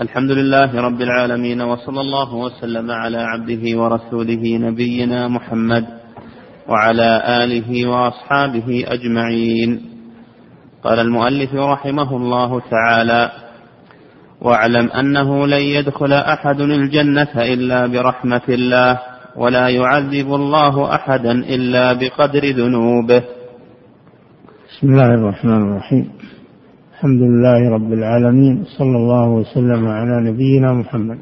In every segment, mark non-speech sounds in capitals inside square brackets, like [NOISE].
الحمد لله رب العالمين وصلى الله وسلم على عبده ورسوله نبينا محمد وعلى آله وأصحابه أجمعين. قال المؤلف رحمه الله تعالى واعلم أنه لن يدخل أحد الجنة إلا برحمة الله ولا يعذب الله أحدا إلا بقدر ذنوبه. بسم الله الرحمن الرحيم. الحمد لله رب العالمين صلى الله وسلم على نبينا محمد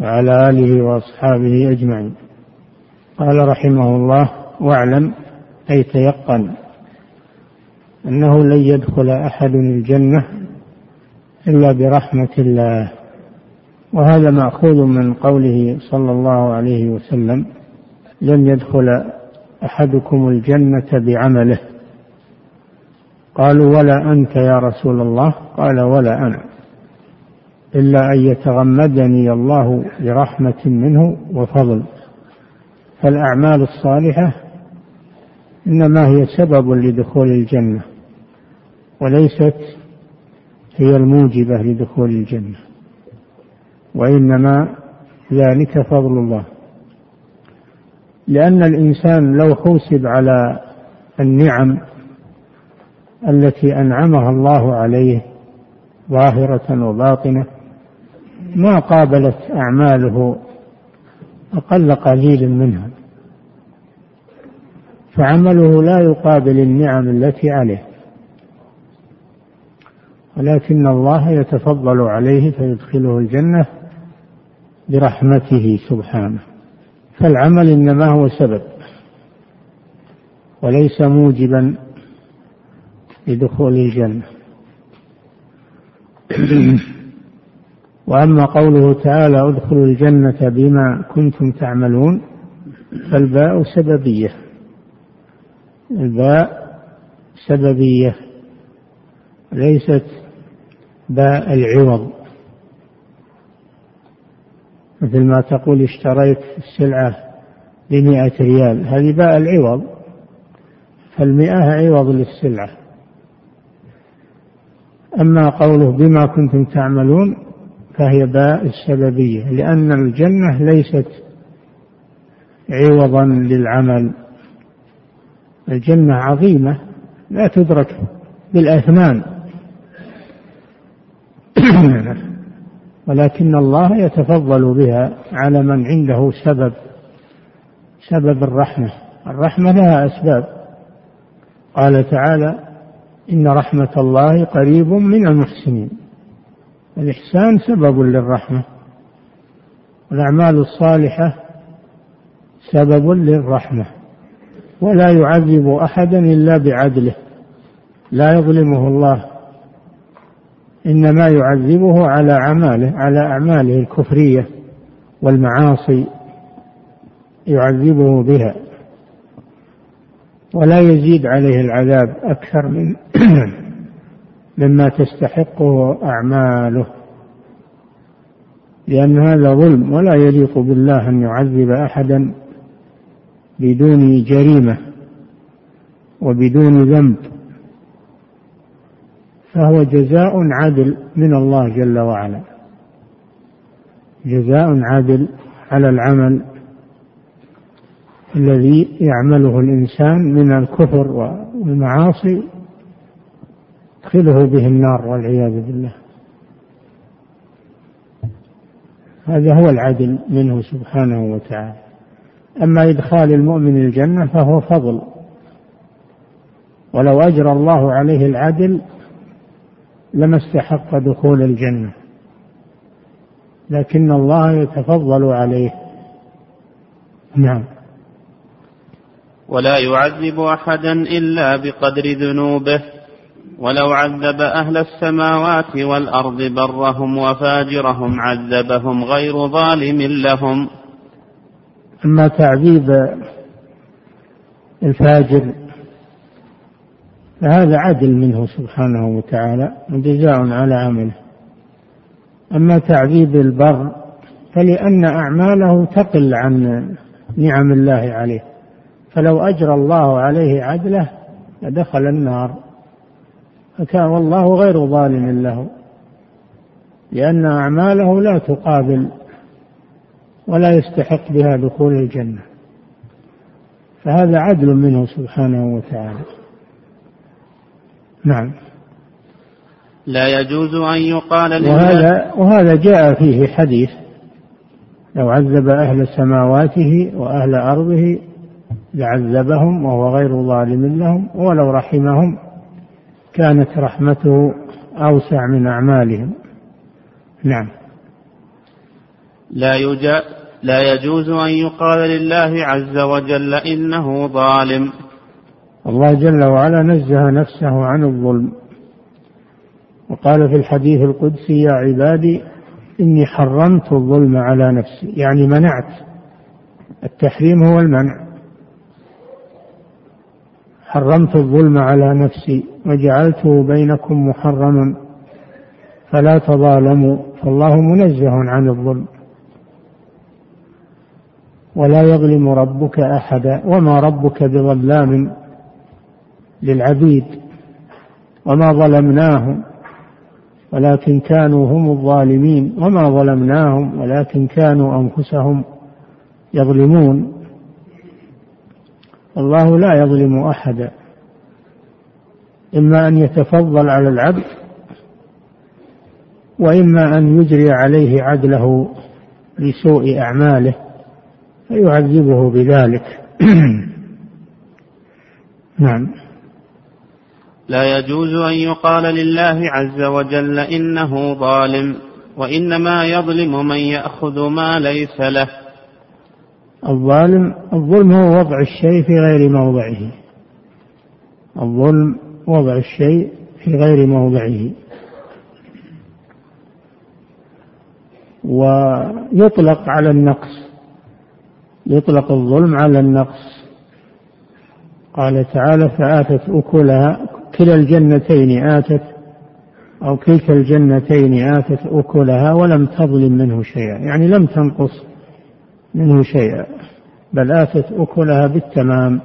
وعلى آله وأصحابه أجمعين. قال رحمه الله واعلم أي تيقن أنه لن يدخل أحد الجنة إلا برحمة الله. وهذا مأخوذ من قوله صلى الله عليه وسلم لن يدخل أحدكم الجنة بعمله. قالوا ولا أنت يا رسول الله؟ قال ولا أنا. إلا أن يتغمدني الله برحمة منه وفضل. فالأعمال الصالحة إنما هي سبب لدخول الجنة وليست هي الموجبة لدخول الجنة وإنما ذلك فضل الله. لأن الإنسان لو حوسب على النعم التي أنعمها الله عليه ظاهرة وباطنة ما قابلت أعماله أقل قليل منها. فعمله لا يقابل النعم التي عليه. ولكن الله يتفضل عليه فيدخله الجنة برحمته سبحانه. فالعمل إنما هو سبب وليس موجبا لدخول الجنة. وأما قوله تعالى ادخلوا الجنة بما كنتم تعملون فالباء سببية. الباء سببية. ليست باء العوض. مثل ما تقول اشتريت السلعة بمئة ريال هذه باء العوض. فالمئة عوض للسلعة. أما قوله بما كنتم تعملون فهي باء السببية لأن الجنة ليست عوضا للعمل. الجنة عظيمة لا تدرك بالأثمان. [CLEARS THROAT] ولكن الله يتفضل بها على من عنده سبب سبب الرحمة. الرحمة لها أسباب. قال تعالى إن رحمة الله قريب من المحسنين. الإحسان سبب للرحمة. والأعمال الصالحة سبب للرحمة. ولا يعذب أحدا إلا بعدله. لا يظلمه الله. إنما يعذبه على أعماله على أعماله الكفرية والمعاصي. يعذبه بها. ولا يزيد عليه العذاب أكثر من [CLEARS THROAT] مما تستحقه أعماله لأن هذا ظلم ولا يليق بالله أن يعذب أحدا بدون جريمة وبدون ذنب. فهو جزاء عدل من الله جل وعلا جزاء عدل على العمل الذي يعمله الإنسان من الكفر والمعاصي يدخله به النار والعياذ بالله. هذا هو العدل منه سبحانه وتعالى. أما إدخال المؤمن الجنة فهو فضل. ولو أجرى الله عليه العدل لما استحق دخول الجنة. لكن الله يتفضل عليه. نعم. ولا يعذب أحدا إلا بقدر ذنوبه. ولو عذب أهل السماوات والأرض برهم وفاجرهم عذبهم غير ظالم لهم. أما تعذيب الفاجر فهذا عدل منه سبحانه وتعالى وجزاء على عمله. أما تعذيب البر فلأن أعماله تقل عن نعم الله عليه. فلو أجرى الله عليه عدله لدخل النار. فكان والله غير ظالم له لأن أعماله لا تقابل ولا يستحق بها دخول الجنة. فهذا عدل منه سبحانه وتعالى. نعم. لا يجوز أن يقال وهذا وهذا جاء فيه حديث لو عذب أهل سماواته وأهل أرضه لعذبهم وهو غير ظالم لهم ولو رحمهم كانت رحمته أوسع من أعمالهم. نعم. لا يجا لا يجوز أن يقال لله عز وجل إنه ظالم. الله جل وعلا نزه نفسه عن الظلم. وقال في الحديث القدسي يا عبادي إني حرمت الظلم على نفسي. يعني منعت. التحريم هو المنع. حرمت الظلم على نفسي وجعلته بينكم محرما فلا تظالموا فالله منزه عن الظلم. ولا يظلم ربك أحدا وما ربك بظلام للعبيد وما ظلمناهم ولكن كانوا هم الظالمين وما ظلمناهم ولكن كانوا أنفسهم يظلمون. الله لا يظلم احدا إما أن يتفضل على العبد وإما أن يجري عليه عدله لسوء أعماله فيعذبه بذلك. [CLEARS THROAT] نعم. لا يجوز أن يقال لله عز وجل إنه ظالم وإنما يظلم من يأخذ ما ليس له. الظالم الظلم هو وضع الشيء في غير موضعه. الظلم وضع الشيء في غير موضعه. ويطلق على النقص يطلق الظلم على النقص. قال تعالى فآتت أكلها كلا الجنتين آتت أو كلتا الجنتين آتت أكلها ولم تظلم منه شيئا. يعني لم تنقص. منه شيئا بل آتت أكلها بالتمام.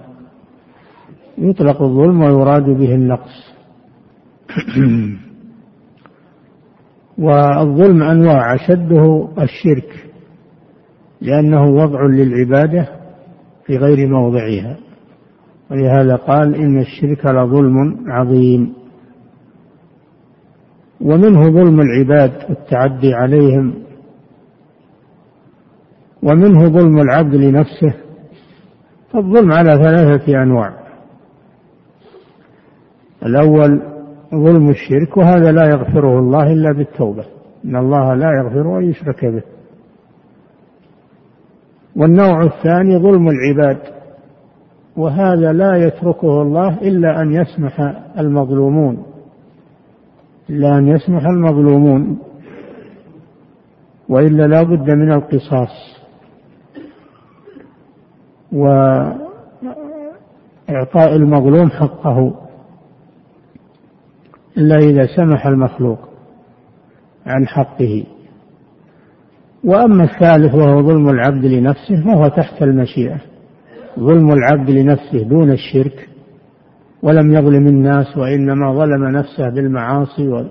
يطلق الظلم ويراد به النقص. [CLEARS THROAT] والظلم أنواع أشده الشرك لأنه وضع للعبادة في غير موضعها. ولهذا قال إن الشرك لظلم عظيم. ومنه ظلم العباد والتعدي عليهم ومنه ظلم العبد لنفسه فالظلم على ثلاثة أنواع. الأول ظلم الشرك وهذا لا يغفره الله إلا بالتوبة إن الله لا يغفر أن يشرك به. والنوع الثاني ظلم العباد وهذا لا يتركه الله إلا أن يسمح المظلومون. إلا أن يسمح المظلومون وإلا لا بد من القصاص. وإعطاء المظلوم حقه إلا إذا سمح المخلوق عن حقه. وأما الثالث وهو ظلم العبد لنفسه فهو تحت المشيئة. ظلم العبد لنفسه دون الشرك ولم يظلم الناس وإنما ظلم نفسه بالمعاصي و...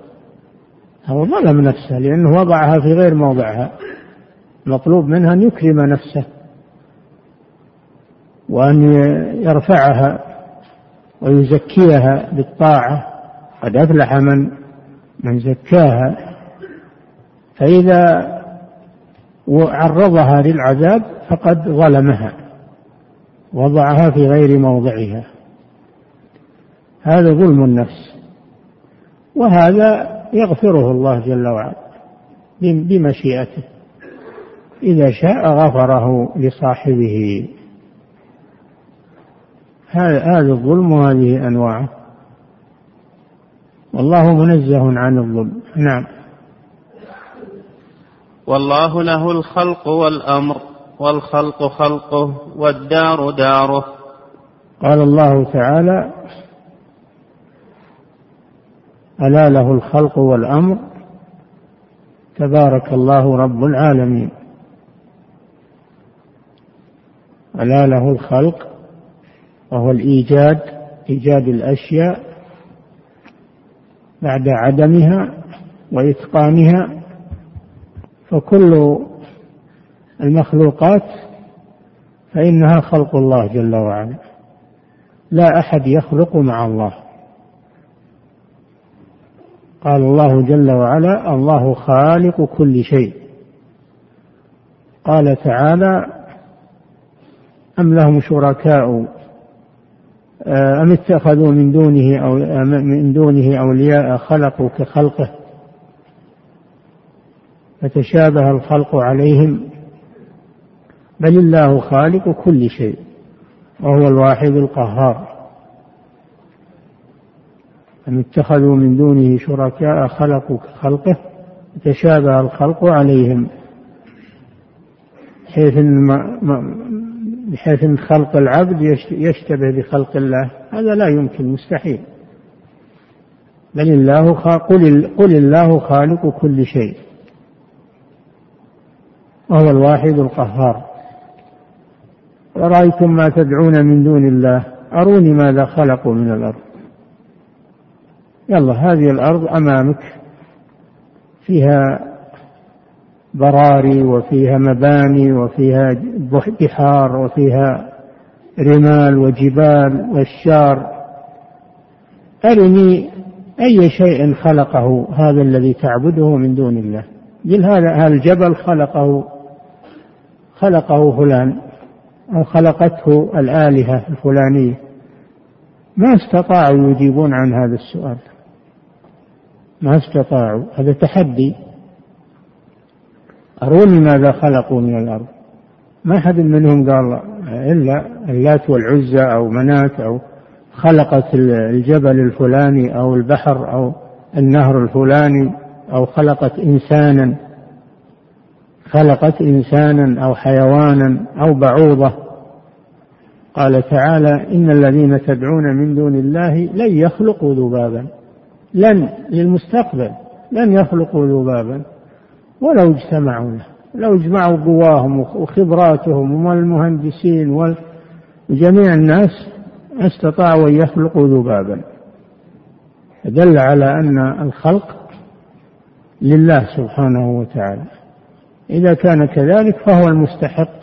هو ظلم نفسه لأنه وضعها في غير موضعها. مطلوب منها أن يكرم نفسه. وأن يرفعها ويزكيها بالطاعة. قد أفلح من من زكاها. فإذا عرضها للعذاب فقد ظلمها وضعها في غير موضعها. هذا ظلم النفس. وهذا يغفره الله جل وعلا بمشيئته. إذا شاء غفره لصاحبه. هذا الظلم وهذه أنواعه والله منزه عن الظلم. نعم. والله له الخلق والأمر والخلق خلقه والدار داره. قال الله تعالى ألا له الخلق والأمر؟ تبارك الله رب العالمين. ألا له الخلق وهو الإيجاد إيجاد الأشياء بعد عدمها وإتقانها فكل المخلوقات فإنها خلق الله جل وعلا. لا أحد يخلق مع الله. قال الله جل وعلا الله خالق كل شيء. قال تعالى أم لهم شركاء أم اتخذوا من دونه أو من دونه أولياء خلقوا كخلقه؟ فتشابه الخلق عليهم. بل الله خالق كل شيء وهو الواحد القهار. أم اتخذوا من دونه شركاء خلقوا كخلقه تشابه الخلق عليهم. حيث بحيث إن خلق العبد يشتبه بخلق الله. هذا لا يمكن مستحيل. بل الله قل, قل الله خالق كل شيء. وهو الواحد القهار. ورأيتم ما تدعون من دون الله؟ أروني ماذا خلقوا من الأرض؟ يلا هذه الأرض أمامك. فيها براري وفيها مباني وفيها بحار وفيها رمال وجبال والشار. أرني أي شيء خلقه هذا الذي تعبده من دون الله. قل هذا الجبل خلقه خلقه فلان أو خلقته الآلهة الفلانية. ما استطاعوا يجيبون عن هذا السؤال. ما استطاعوا. هذا تحدي. أروني ماذا خلقوا من الأرض. ما حد منهم قال إلا اللات والعزى أو منات أو خلقت الجبل الفلاني أو البحر أو النهر الفلاني أو خلقت إنسانا. خلقت إنسانا أو حيوانا أو بعوضة. قال تعالى إن الذين تدعون من دون الله لن يخلقوا ذبابا. لن للمستقبل. لن يخلقوا ذبابا. ولو اجتمعوا له لو اجمعوا قواهم وخبراتهم والمهندسين وجميع الناس استطاعوا أن يخلقوا ذبابا. دل على أن الخلق لله سبحانه وتعالى. إذا كان كذلك فهو المستحق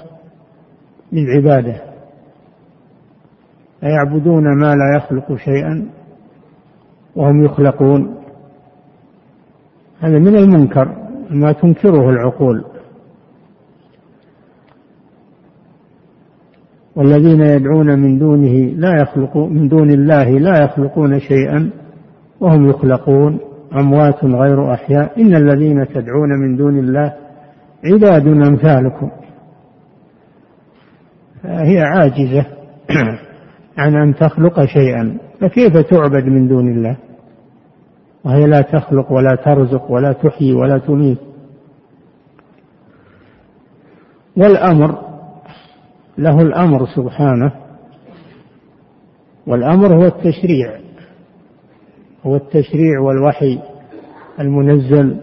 للعبادة. أيعبدون ما لا يخلق شيئا وهم يخلقون. هذا من المنكر. ما تنكره العقول. والذين يدعون من دونه لا يخلقون من دون الله لا يخلقون شيئا وهم يخلقون أموات غير أحياء. إن الذين تدعون من دون الله عباد أمثالكم. هي عاجزة [CLEARS THROAT] عن أن تخلق شيئا. فكيف تعبد من دون الله؟ وهي لا تخلق ولا ترزق ولا تحيي ولا تميت. والأمر له الأمر سبحانه والأمر هو التشريع هو التشريع والوحي المنزل.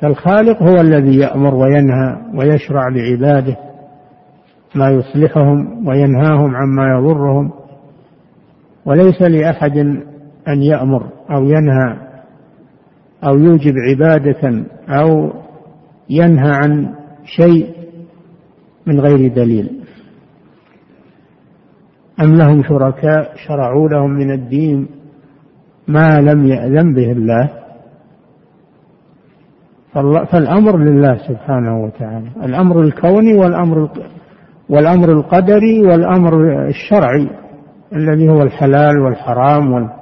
فالخالق هو الذي يأمر وينهى ويشرع لعباده ما يصلحهم وينهاهم عما يضرهم وليس لأحد أن يأمر أو ينهى أو يوجب عبادة أو ينهى عن شيء من غير دليل. أم لهم شركاء شرعوا لهم من الدين ما لم يأذن به الله؟ فالأمر لله سبحانه وتعالى. الأمر الكوني والأمر والأمر القدري والأمر الشرعي الذي هو الحلال والحرام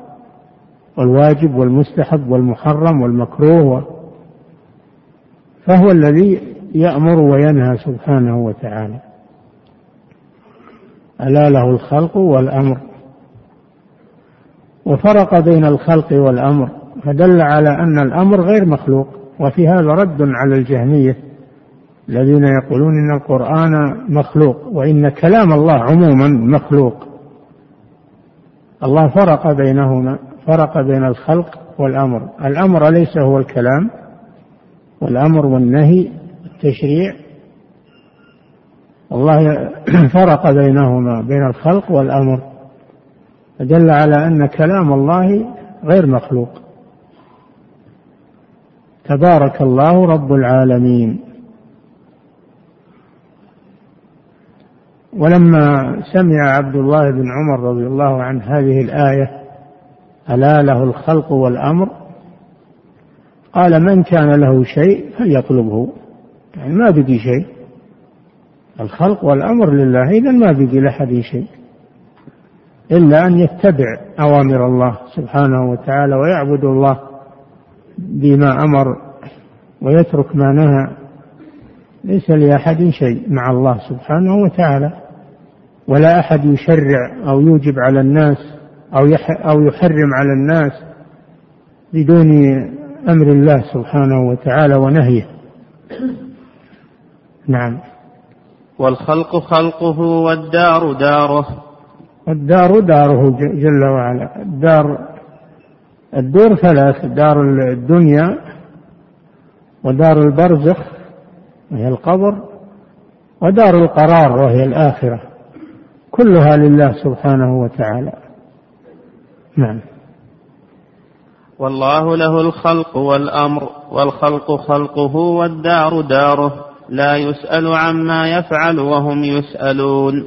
والواجب والمستحب والمحرم والمكروه فهو الذي يأمر وينهى سبحانه وتعالى. ألا له الخلق والأمر. وفرق بين الخلق والأمر فدل على أن الأمر غير مخلوق وفي هذا رد على الجهمية الذين يقولون إن القرآن مخلوق وإن كلام الله عموما مخلوق. الله فرق بينهما. فرق بين الخلق والأمر. الأمر ليس هو الكلام والأمر والنهي التشريع. الله [CLEARS THROAT] فرق بينهما بين الخلق والأمر. فدل على أن كلام الله غير مخلوق. تبارك الله رب العالمين. ولما سمع عبد الله بن عمر رضي الله عنه هذه الآية ألا له الخلق والأمر؟ قال من كان له شيء فليطلبه. يعني ما بقي شيء. الخلق والأمر لله إذا ما بقي لأحد شيء. إلا أن يتبع أوامر الله سبحانه وتعالى ويعبد الله بما أمر ويترك ما نهى. ليس لأحد شيء مع الله سبحانه وتعالى. ولا أحد يشرع أو يوجب على الناس أو أو يحرم على الناس بدون أمر الله سبحانه وتعالى ونهيه. نعم. والخلق خلقه والدار داره. الدار داره جل وعلا. الدار الدور ثلاث دار الدنيا ودار البرزخ وهي القبر ودار القرار وهي الآخرة. كلها لله سبحانه وتعالى. نعم. والله له الخلق والأمر والخلق خلقه والدار داره. لا يسأل عما يفعل وهم يسألون.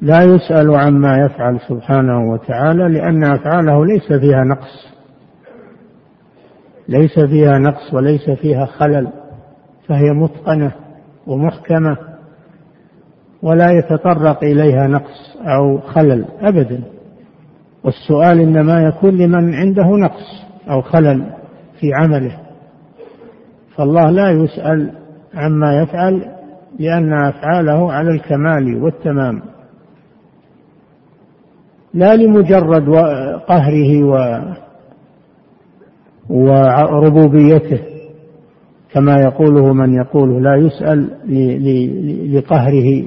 لا يسأل عما يفعل سبحانه وتعالى لأن أفعاله ليس فيها نقص. ليس فيها نقص وليس فيها خلل فهي متقنة ومحكمة ولا يتطرق إليها نقص أو خلل أبدا. والسؤال إنما يكون لمن عنده نقص أو خلل في عمله. فالله لا يسأل عما يفعل لأن أفعاله على الكمال والتمام. لا لمجرد قهره و وربوبيته كما يقوله من يقول لا يسأل لقهره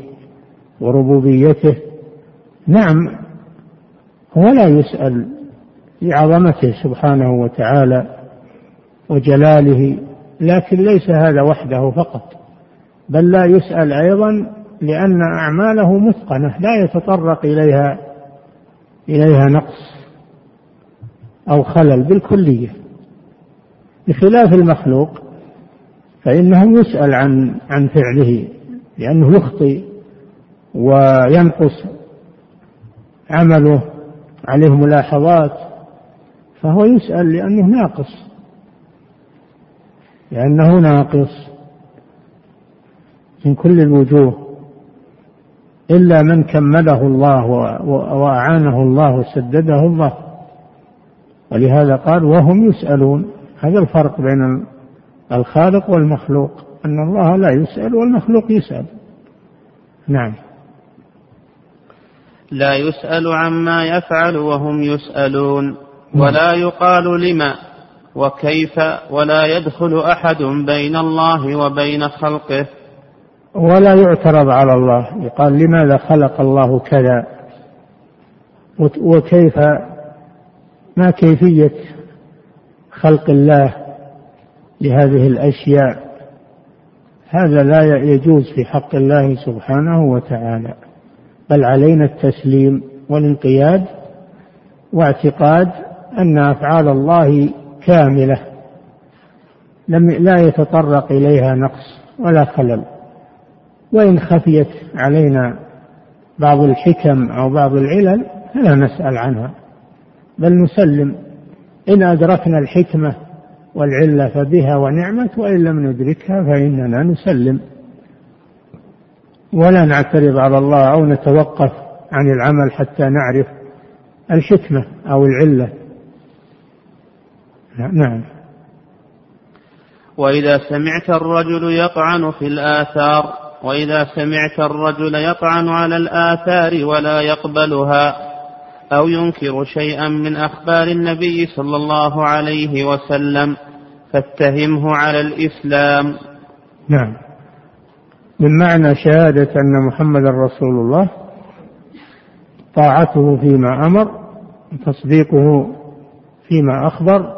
وربوبيته. نعم هو لا يسأل لعظمته سبحانه وتعالى وجلاله لكن ليس هذا وحده فقط بل لا يسأل أيضا لأن أعماله متقنة لا يتطرق إليها إليها نقص أو خلل بالكلية. بخلاف المخلوق فإنه يسأل عن عن فعله لأنه يخطئ وينقص عمله. عليه ملاحظات فهو يسأل لأنه ناقص. لأنه ناقص من كل الوجوه إلا من كمله الله وأعانه الله وسدده الله. ولهذا قال وهم يسألون. هذا الفرق بين الخالق والمخلوق أن الله لا يسأل والمخلوق يسأل. نعم. لا يسأل عما يفعل وهم يسألون. ولا يقال لما وكيف ولا يدخل أحد بين الله وبين خلقه. ولا يعترض على الله. يقال لماذا خلق الله كذا؟ وكيف ما كيفية خلق الله لهذه الأشياء؟ هذا لا يجوز في حق الله سبحانه وتعالى. بل علينا التسليم والانقياد واعتقاد أن أفعال الله كاملة لم لا يتطرق إليها نقص ولا خلل. وإن خفيت علينا بعض الحكم أو بعض العلل فلا نسأل عنها بل نسلم. إن أدركنا الحكمة والعلة فبها ونعمت وإن لم ندركها فإننا نسلم. ولا نعترض على الله أو نتوقف عن العمل حتى نعرف الحكمة أو العلة. نعم. وإذا سمعت الرجل يطعن في الآثار وإذا سمعت الرجل يطعن على الآثار ولا يقبلها أو ينكر شيئا من أخبار النبي صلى الله عليه وسلم فاتهمه على الإسلام. نعم. من معنى شهادة أن محمد رسول الله طاعته فيما أمر تصديقه فيما أخبر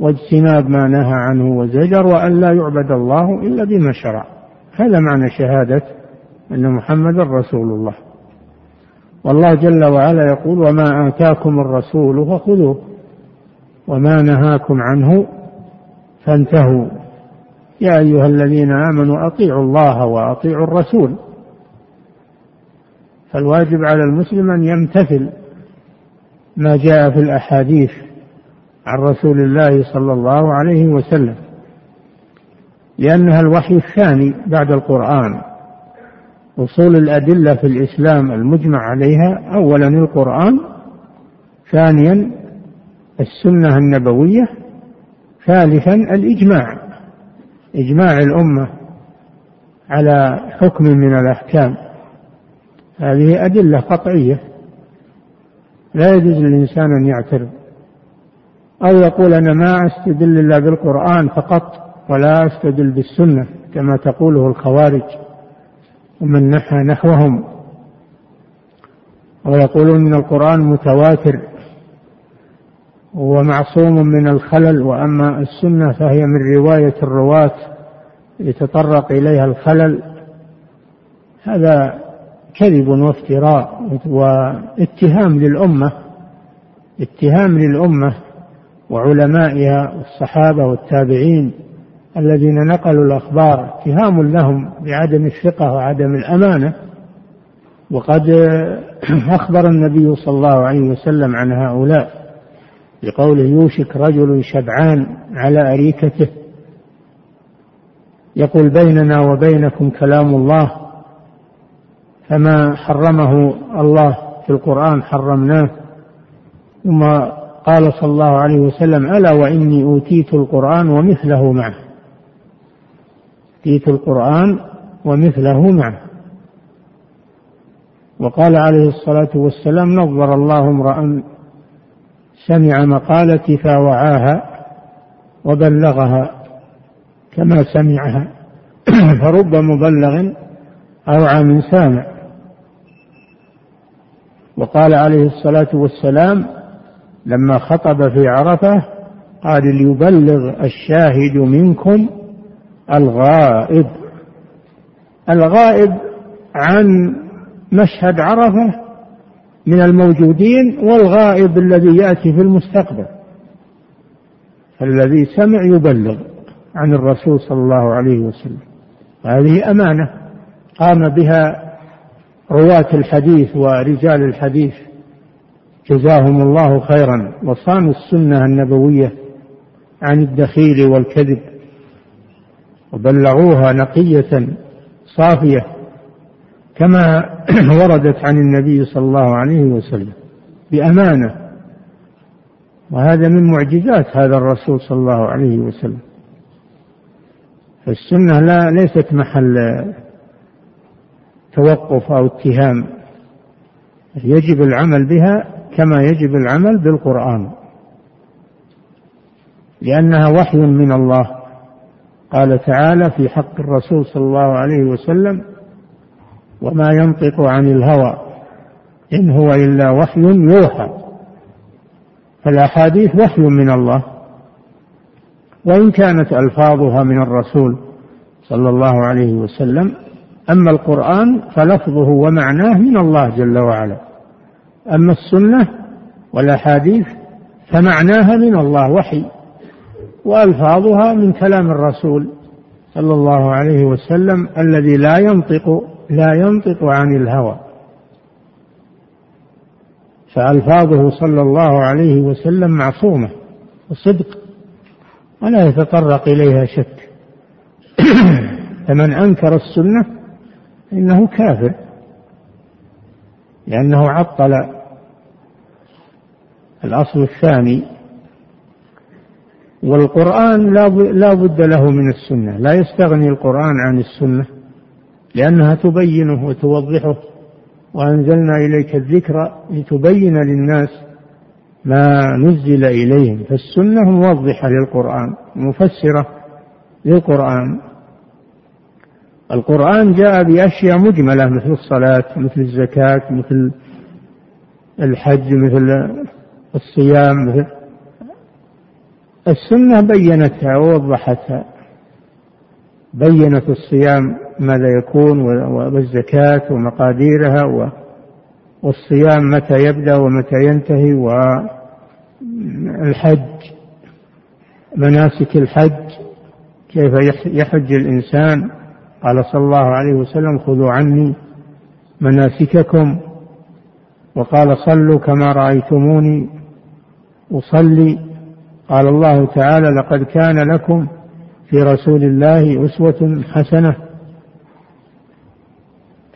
واجتناب ما نهى عنه وزجر وأن لا يعبد الله إلا بما شرع. هذا معنى شهادة أن محمد رسول الله. والله جل وعلا يقول وما آتاكم الرسول فخذوه وما نهاكم عنه فانتهوا. يا أيها الذين آمنوا أطيعوا الله وأطيعوا الرسول. فالواجب على المسلم أن يمتثل ما جاء في الأحاديث عن رسول الله صلى الله عليه وسلم لأنها الوحي الثاني بعد القرآن. أصول الأدلة في الإسلام المجمع عليها أولا القرآن ثانيا السنة النبوية ثالثا الإجماع. إجماع الأمة على حكم من الأحكام. هذه أدلة قطعية. لا يجوز للإنسان أن يعترض. أو يقول أنا ما أستدل إلا بالقرآن فقط ولا أستدل بالسنة كما تقوله الخوارج ومن نحى نحوهم. ويقولون إن القرآن متواتر. ومعصوم من الخلل وأما السنة فهي من رواية الرواة يتطرق إليها الخلل. هذا كذب وافتراء واتهام للأمة اتهام للأمة وعلمائها والصحابة والتابعين الذين نقلوا الأخبار اتهام لهم بعدم الثقة وعدم الأمانة. وقد أخبر النبي صلى الله عليه وسلم عن هؤلاء. بقوله يوشك رجل شبعان على أريكته. يقول بيننا وبينكم كلام الله فما حرمه الله في القرآن حرمناه. ثم قال صلى الله عليه وسلم ألا وإني أوتيت القرآن ومثله معه. أوتيت القرآن ومثله معه. وقال عليه الصلاة والسلام نظر الله امرأ سمع مقالتي فوعاها وبلغها كما سمعها. [CLEARS THROAT] فرب مبلغ أوعى من سامع. وقال عليه الصلاة والسلام لما خطب في عرفة قال ليبلغ الشاهد منكم الغائب. الغائب عن مشهد عرفة من الموجودين والغائب الذي يأتي في المستقبل. الذي سمع يبلغ عن الرسول صلى الله عليه وسلم. هذه أمانة قام بها رواة الحديث ورجال الحديث. جزاهم الله خيرا. وصانوا السنة النبوية عن الدخيل والكذب. وبلغوها نقية صافية. كما [CLEARS THROAT] وردت عن النبي صلى الله عليه وسلم بأمانة. وهذا من معجزات هذا الرسول صلى الله عليه وسلم. فالسنة لا ليست محل توقف أو اتهام. يجب العمل بها كما يجب العمل بالقرآن. لأنها وحي من الله. قال تعالى في حق الرسول صلى الله عليه وسلم وما ينطق عن الهوى إن هو إلا وحي يوحى. فالأحاديث وحي من الله. وإن كانت ألفاظها من الرسول صلى الله عليه وسلم أما القرآن فلفظه ومعناه من الله جل وعلا. أما السنة والأحاديث فمعناها من الله وحي وألفاظها من كلام الرسول صلى الله عليه وسلم الذي لا ينطق لا ينطق عن الهوى. فألفاظه صلى الله عليه وسلم معصومة وصدق ولا يتطرق إليها شك. [CLEARS THROAT] فمن أنكر السنة انه كافر لأنه عطل الأصل الثاني. والقرآن لا بد له من السنة لا يستغني القرآن عن السنة. لأنها تبينه وتوضحه. وأنزلنا إليك الذكر لتبين للناس ما نزل إليهم. فالسنة موضحة للقرآن مفسرة للقرآن. القرآن جاء بأشياء مجملة مثل الصلاة مثل الزكاة مثل الحج مثل الصيام مثل السنة بينتها ووضحتها. بينت الصيام ماذا يكون والزكاة ومقاديرها والصيام متى يبدأ ومتى ينتهي والحج مناسك الحج كيف يحج الإنسان؟ قال صلى الله عليه وسلم خذوا عني مناسككم. وقال صلوا كما رأيتموني أصلي. قال الله تعالى لقد كان لكم في رسول الله أسوة حسنة.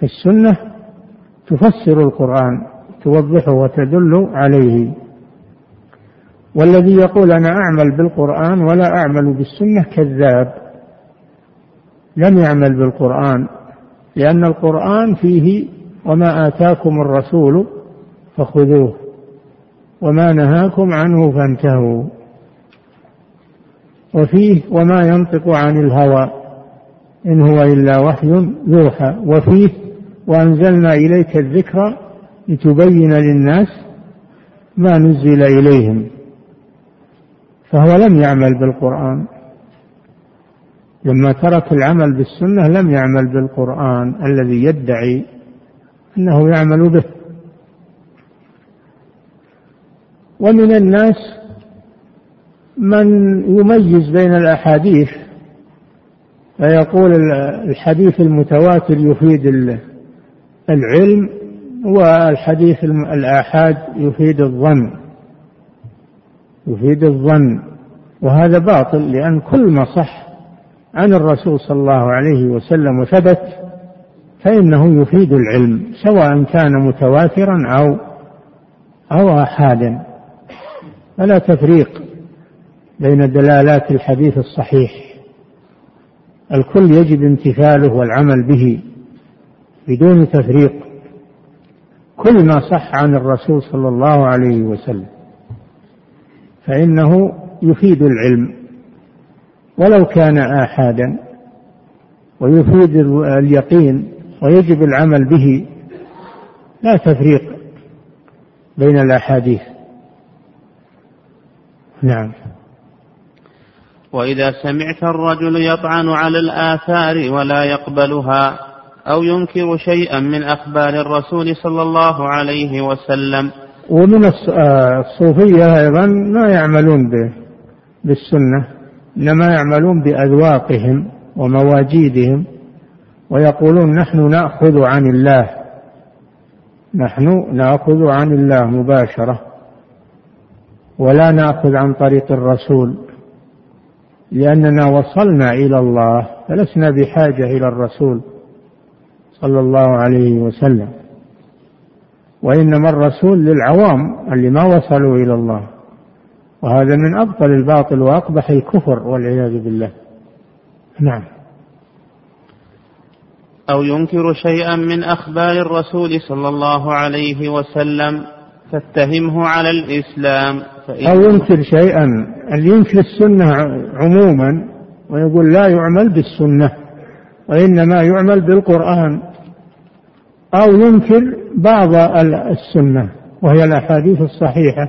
فالسنة تفسر القرآن توضحه وتدل عليه. والذي يقول أنا أعمل بالقرآن ولا أعمل بالسنة كذاب. لم يعمل بالقرآن لأن القرآن فيه وما آتاكم الرسول فخذوه وما نهاكم عنه فانتهوا. وفيه وما ينطق عن الهوى إن هو إلا وحي يوحى. وفيه وأنزلنا إليك الذكر لتبين للناس ما نزل إليهم فهو لم يعمل بالقرآن. لما ترك العمل بالسنة لم يعمل بالقرآن الذي يدعي أنه يعمل به. ومن الناس من يميز بين الأحاديث فيقول الحديث المتواتر يفيد العلم والحديث الآحاد يفيد الظن. يفيد الظن. وهذا باطل لأن كل ما صح عن الرسول صلى الله عليه وسلم وثبت فإنه يفيد العلم سواء كان متواترا أو أو آحادا. فلا تفريق. بين دلالات الحديث الصحيح. الكل يجب امتثاله والعمل به بدون تفريق. كل ما صح عن الرسول صلى الله عليه وسلم فإنه يفيد العلم. ولو كان آحادا ويفيد اليقين ويجب العمل به لا تفريق بين الأحاديث. نعم. وإذا سمعت الرجل يطعن على الآثار ولا يقبلها أو ينكر شيئا من أخبار الرسول صلى الله عليه وسلم. ومن آه، الصوفية أيضا ما يعملون بالسنة إنما يعملون بأذواقهم ومواجيدهم ويقولون نحن نأخذ عن الله نحن نأخذ عن الله مباشرة ولا نأخذ عن طريق الرسول. لأننا وصلنا إلى الله فلسنا بحاجة إلى الرسول صلى الله عليه وسلم. وإنما الرسول للعوام اللي ما وصلوا إلى الله. وهذا من أبطل الباطل وأقبح الكفر والعياذ بالله. نعم. أو ينكر شيئا من أخبار الرسول صلى الله عليه وسلم فاتهمه على الإسلام. أو ينكر شيئا. اللي ينكر السنة عموما؟ ويقول لا يعمل بالسنة وإنما يعمل بالقرآن. أو ينكر بعض السنة وهي الأحاديث الصحيحة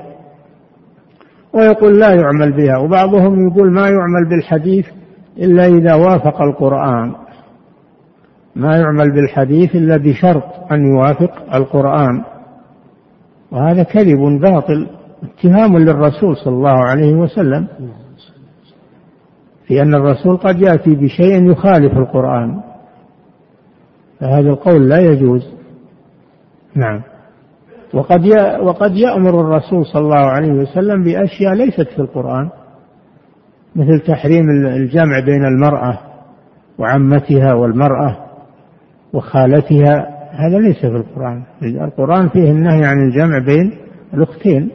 ويقول لا يعمل بها. وبعضهم يقول ما يعمل بالحديث إلا إذا وافق القرآن. ما يعمل بالحديث إلا بشرط أن يوافق القرآن. وهذا كذب باطل. اتهام للرسول صلى الله عليه وسلم في أن الرسول قد يأتي بشيء يخالف القرآن. فهذا القول لا يجوز. نعم. وقد وقد يأمر الرسول صلى الله عليه وسلم بأشياء ليست في القرآن مثل تحريم الجمع بين المرأة وعمتها والمرأة وخالتها هذا ليس في القرآن. القرآن فيه النهي عن الجمع بين الأختين.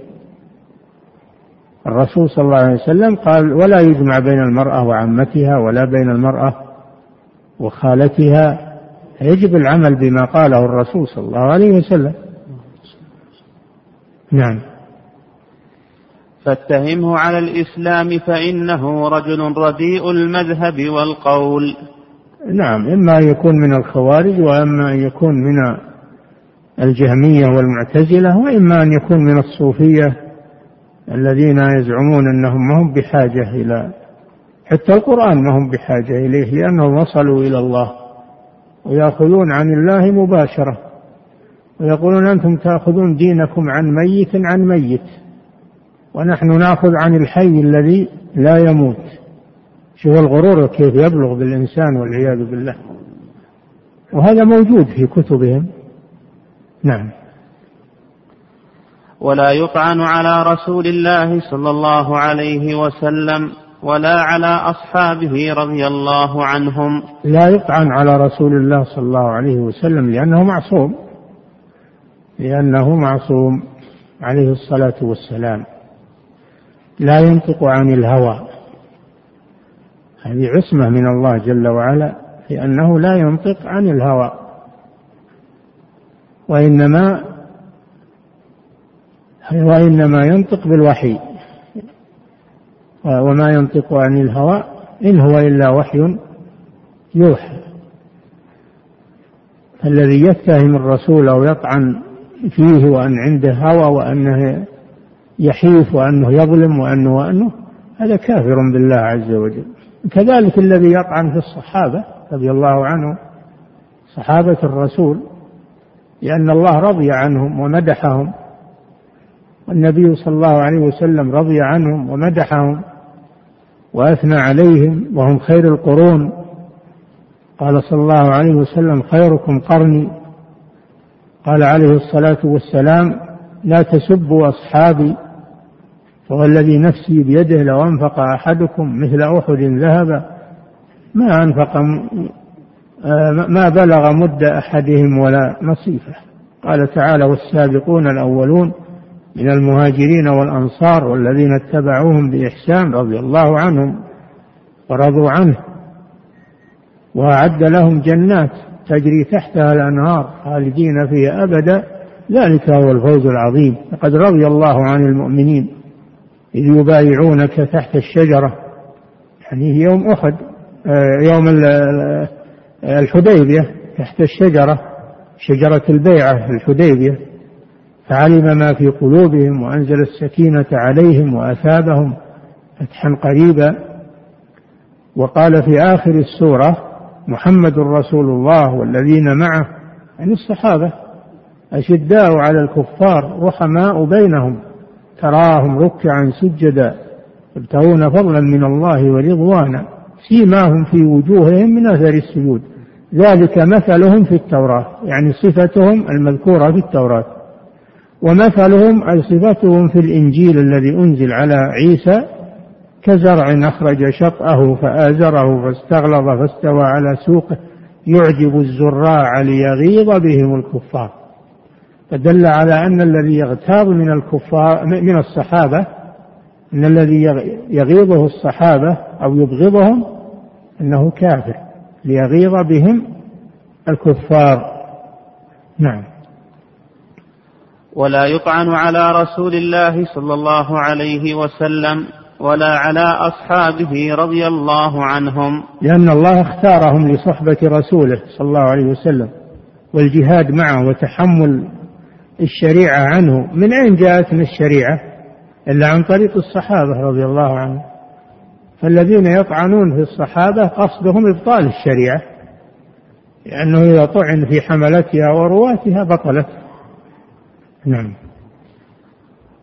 الرسول صلى الله عليه وسلم قال ولا يجمع بين المرأة وعمتها ولا بين المرأة وخالتها. يجب العمل بما قاله الرسول صلى الله عليه وسلم. نعم. فاتهمه على الإسلام فإنه رجل رديء المذهب والقول. نعم. إما أن يكون من الخوارج وإما أن يكون من الجهمية والمعتزلة وإما أن يكون من الصوفية. الذين يزعمون أنهم ما هم بحاجة إلى حتى القرآن ما هم بحاجة إليه لأنهم وصلوا إلى الله ويأخذون عن الله مباشرة ويقولون أنتم تأخذون دينكم عن ميت عن ميت ونحن نأخذ عن الحي الذي لا يموت. شوف الغرور كيف يبلغ بالإنسان والعياذ بالله. وهذا موجود في كتبهم. نعم. ولا يطعن على رسول الله صلى الله عليه وسلم ولا على أصحابه رضي الله عنهم. لا يطعن على رسول الله صلى الله عليه وسلم لأنه معصوم لأنه معصوم عليه الصلاة والسلام. لا ينطق عن الهوى. هذه عصمة من الله جل وعلا في أنه لا ينطق عن الهوى. وإنما وإنما ينطق بالوحي. وما ينطق عن الهوى إن هو إلا وحي يوحى. الذي يتهم الرسول أو يطعن فيه وأن عنده هوى وأنه يحيف وأنه يظلم وأنه وأنه هذا كافر بالله عز وجل. كذلك الذي يطعن في الصحابة رضي الله عنهم صحابة الرسول لأن الله رضي عنهم ومدحهم. والنبي صلى الله عليه وسلم رضي عنهم ومدحهم وأثنى عليهم وهم خير القرون. قال صلى الله عليه وسلم خيركم قرني. قال عليه الصلاة والسلام لا تسبوا أصحابي فهو الذي نفسي بيده لو أنفق أحدكم مثل أحد ذهبا. ما أنفق ما بلغ مد أحدهم ولا نصيفه. قال تعالى والسابقون الأولون من المهاجرين والأنصار والذين اتبعوهم بإحسان رضي الله عنهم ورضوا عنه. وأعد لهم جنات تجري تحتها الأنهار خالدين فيها أبدا. ذلك هو الفوز العظيم. لقد رضي الله عن المؤمنين إذ يبايعونك تحت الشجرة. يعني يوم أحد آه، يوم الحديبية تحت الشجرة شجرة البيعة الحديبية. فعلم ما في قلوبهم وأنزل السكينة عليهم وأثابهم فتحا قريبا. وقال في آخر السورة محمد رسول الله والذين معه يعني الصحابة أشداء على الكفار رحماء بينهم تراهم ركعا سجدا يبتغون فضلا من الله ورضوانا سيماهم في وجوههم من أثر السجود ذلك مثلهم في التوراة يعني صفتهم المذكورة في التوراة. ومثلهم اي صفتهم في الإنجيل الذي أنزل على عيسى كزرع أخرج شطأه فآزره فاستغلظ فاستوى على سوقه يعجب الزراع ليغيظ بهم الكفار. فدل على أن الذي يغتاظ من الكفار من الصحابة أن الذي يغيظه الصحابة أو يبغضهم أنه كافر ليغيظ بهم الكفار. نعم. ولا يطعن على رسول الله صلى الله عليه وسلم ولا على أصحابه رضي الله عنهم. لأن الله اختارهم لصحبة رسوله صلى الله عليه وسلم والجهاد معه وتحمل الشريعة عنه. من أين جاءتنا الشريعة؟ إلا عن طريق الصحابة رضي الله عنهم. فالذين يطعنون في الصحابة قصدهم إبطال الشريعة لأنه إذا طعن في حملتها ورواتها بطلت. نعم.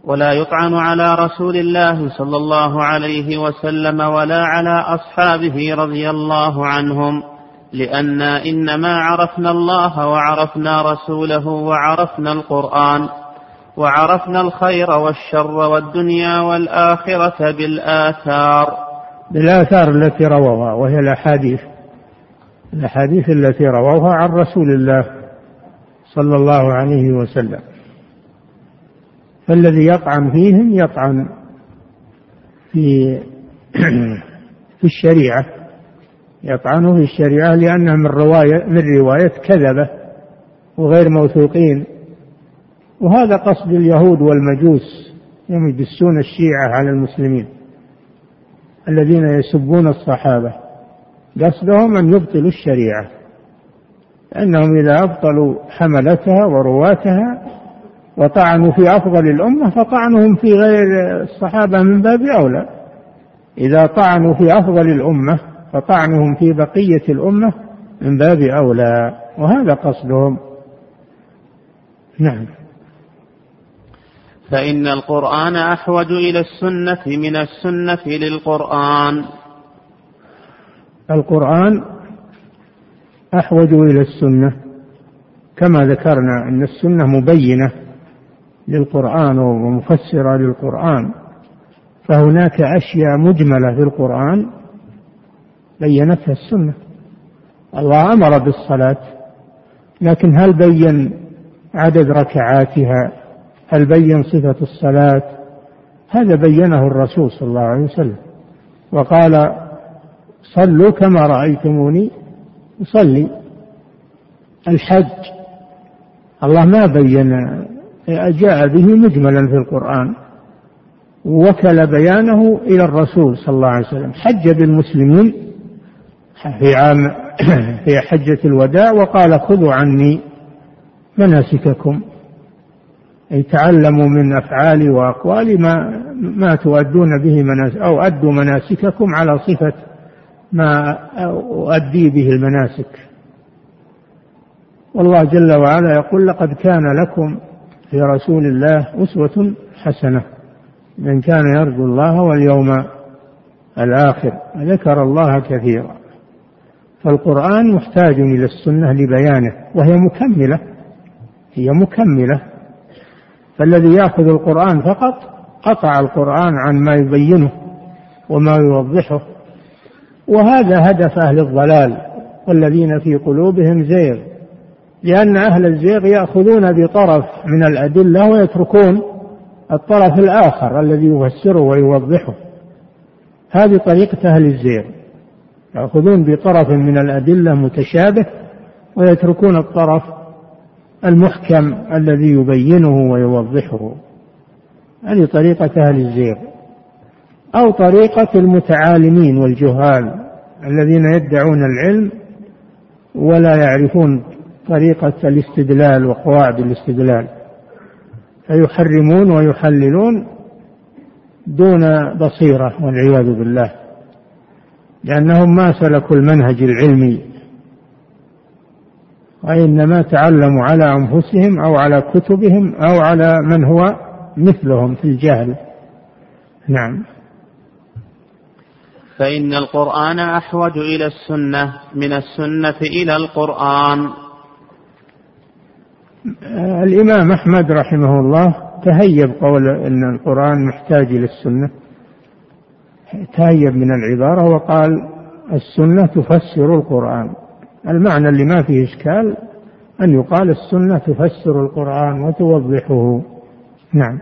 ولا يطعن على رسول الله صلى الله عليه وسلم ولا على أصحابه رضي الله عنهم لأنا إنما عرفنا الله وعرفنا رسوله وعرفنا القرآن وعرفنا الخير والشر والدنيا والآخرة بالآثار. بالآثار التي رووها وهي الأحاديث. الأحاديث التي رووها عن رسول الله صلى الله عليه وسلم. فالذي يطعن فيهم يطعن في [CLEARS THROAT] في الشريعة يطعنوا في الشريعة لأنها من رواية من رواية كذبة وغير موثوقين. وهذا قصد اليهود والمجوس يوم يدسون الشيعة على المسلمين الذين يسبون الصحابة. قصدهم أن يبطلوا الشريعة لأنهم إذا أبطلوا حملتها ورواتها وطعنوا في أفضل الأمة فطعنهم في غير الصحابة من باب أولى. إذا طعنوا في أفضل الأمة فطعنهم في بقية الأمة من باب أولى وهذا قصدهم. نعم. فإن القرآن أحوج إلى السنة من السنة للقرآن. القرآن أحوج إلى السنة. كما ذكرنا أن السنة مبينة. للقرآن ومفسرة للقرآن فهناك أشياء مجملة في القرآن بينتها السنة. الله أمر بالصلاة لكن هل بين عدد ركعاتها؟ هل بين صفة الصلاة؟ هذا بينه الرسول صلى الله عليه وسلم وقال صلوا كما رأيتموني أصلي. الحج الله ما بين جاء به مجملا في القرآن وكل بيانه إلى الرسول صلى الله عليه وسلم. حج بالمسلمين في عام [CLEARS THROAT] في حجة الوداع وقال خذوا عني مناسككم. أي تعلموا من أفعالي وأقوالي ما ما تؤدون به مناسك أو أدوا مناسككم على صفة ما أؤدي به المناسك. والله جل وعلا يقول لقد كان لكم في رسول الله أسوة حسنة. من كان يرجو الله واليوم الآخر ذكر الله كثيرا. فالقرآن محتاج إلى السنة لبيانه وهي مكملة هي مكملة. فالذي يأخذ القرآن فقط قطع القرآن عن ما يبينه وما يوضحه. وهذا هدف أهل الضلال والذين في قلوبهم زيغ. لأن أهل الزيغ يأخذون بطرف من الأدلة ويتركون الطرف الآخر الذي يفسره ويوضحه. هذه طريقة أهل الزيغ. يأخذون بطرف من الأدلة متشابه ويتركون الطرف المحكم الذي يبينه ويوضحه. هذه طريقة أهل الزيغ. أو طريقة المتعالمين والجهال الذين يدعون العلم ولا يعرفون طريقة الاستدلال وقواعد الاستدلال. فيحرمون ويحللون دون بصيرة والعياذ بالله. لأنهم ما سلكوا المنهج العلمي. وإنما تعلموا على أنفسهم أو على كتبهم أو على من هو مثلهم في الجهل. نعم. فإن القرآن أحوج إلى السنة من السنة إلى القرآن. الإمام أحمد رحمه الله تهيب قول أن القرآن محتاج إلى السنة تهيب من العبارة وقال السنة تفسر القرآن. المعنى اللي ما فيه إشكال أن يقال السنة تفسر القرآن وتوضحه. نعم.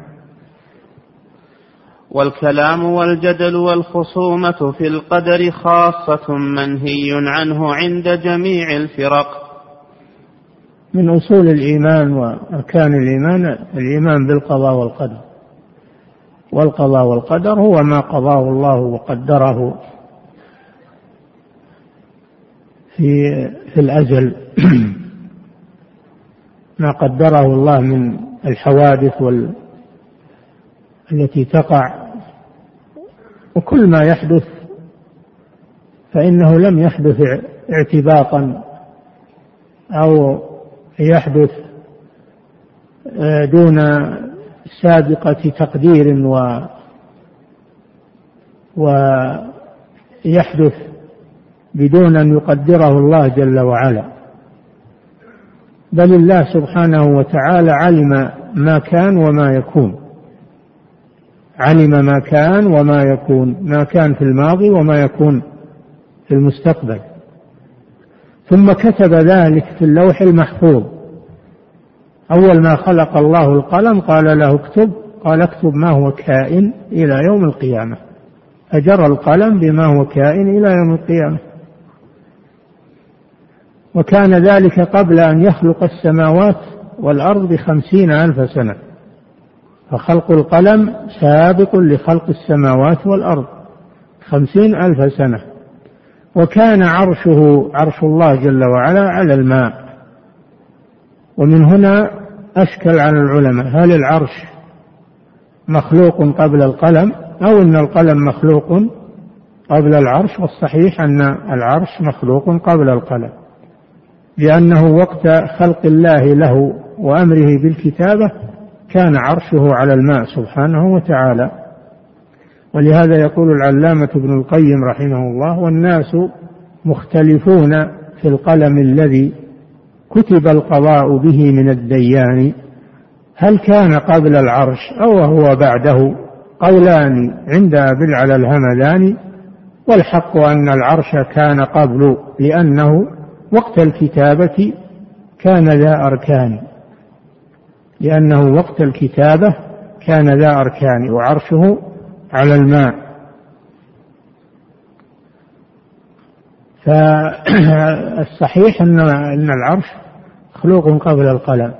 والكلام والجدل والخصومة في القدر خاصة منهي عنه عند جميع الفرق. من أصول الإيمان وأركان الإيمان الإيمان بالقضاء والقدر. والقضاء والقدر هو ما قضاه الله وقدره في في الأزل [CLEARS THROAT] ما قدره الله من الحوادث وال التي تقع. وكل ما يحدث فإنه لم يحدث اعتباطا أو يحدث آه، دون سابقة تقدير و ويحدث بدون أن يقدره الله جل وعلا. بل الله سبحانه وتعالى علم ما كان وما يكون. علم ما كان وما يكون ما كان في الماضي وما يكون في المستقبل. ثم كتب ذلك في اللوح المحفوظ. أول ما خلق الله القلم قال له اكتب قال اكتب ما هو كائن إلى يوم القيامة. فجرى القلم بما هو كائن إلى يوم القيامة. وكان ذلك قبل أن يخلق السماوات والأرض بخمسين ألف سنة. فخلق القلم سابق لخلق السماوات والأرض خمسين ألف سنة. وكان عرشه عرش الله جل وعلا على الماء. ومن هنا أشكل على العلماء هل العرش مخلوق قبل القلم أو أن القلم مخلوق قبل العرش؟ والصحيح أن العرش مخلوق قبل القلم. لأنه وقت خلق الله له وأمره بالكتابة كان عرشه على الماء سبحانه وتعالى. ولهذا يقول العلامة ابن القيم رحمه الله والناس مختلفون في القلم الذي كتب القضاء به من الديان هل كان قبل العرش أو هو بعده؟ قولان عند أبي العلا الهمداني والحق أن العرش كان قبل لأنه وقت الكتابة كان ذا أركان. لأنه وقت الكتابة كان ذا أركان وعرشه على الماء. فالصحيح [CLEARS THROAT] أن أن العرش مخلوق قبل القلم.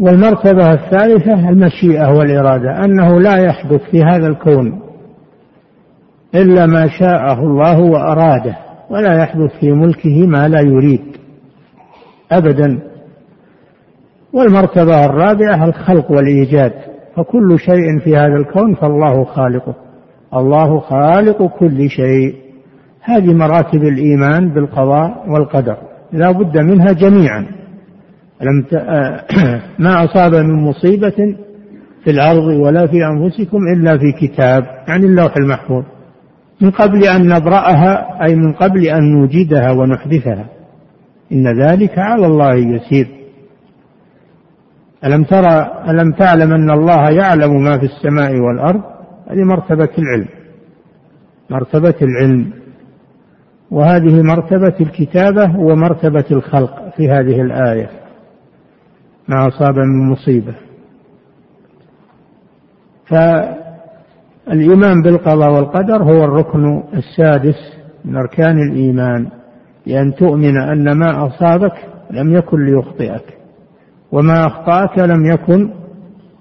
والمرتبة الثالثة المشيئة والإرادة أنه لا يحدث في هذا الكون إلا ما شاءه الله وأراده ولا يحدث في ملكه ما لا يريد أبدا. والمرتبة الرابعة الخلق والإيجاد. فكل شيء في هذا الكون فالله خالقه. الله خالق كل شيء. هذه مراتب الإيمان بالقضاء والقدر. لا بد منها جميعا. لم ت... [CLEARS THROAT] ما أصاب من مصيبة في الأرض ولا في أنفسكم إلا في كتاب يعني اللوح المحفوظ. من قبل أن نبرأها أي من قبل أن نوجدها ونحدثها. إن ذلك على الله يسير. ألم ترى ألم تعلم أن الله يعلم ما في السماء والأرض؟ هذه مرتبة العلم. مرتبة العلم. وهذه مرتبة الكتابة ومرتبة الخلق في هذه الآية. ما أصاب من مصيبة. فالإيمان بالقضاء والقدر هو الركن السادس من أركان الإيمان. لأن تؤمن أن ما أصابك لم يكن ليخطئك. وما أخطأك لم يكن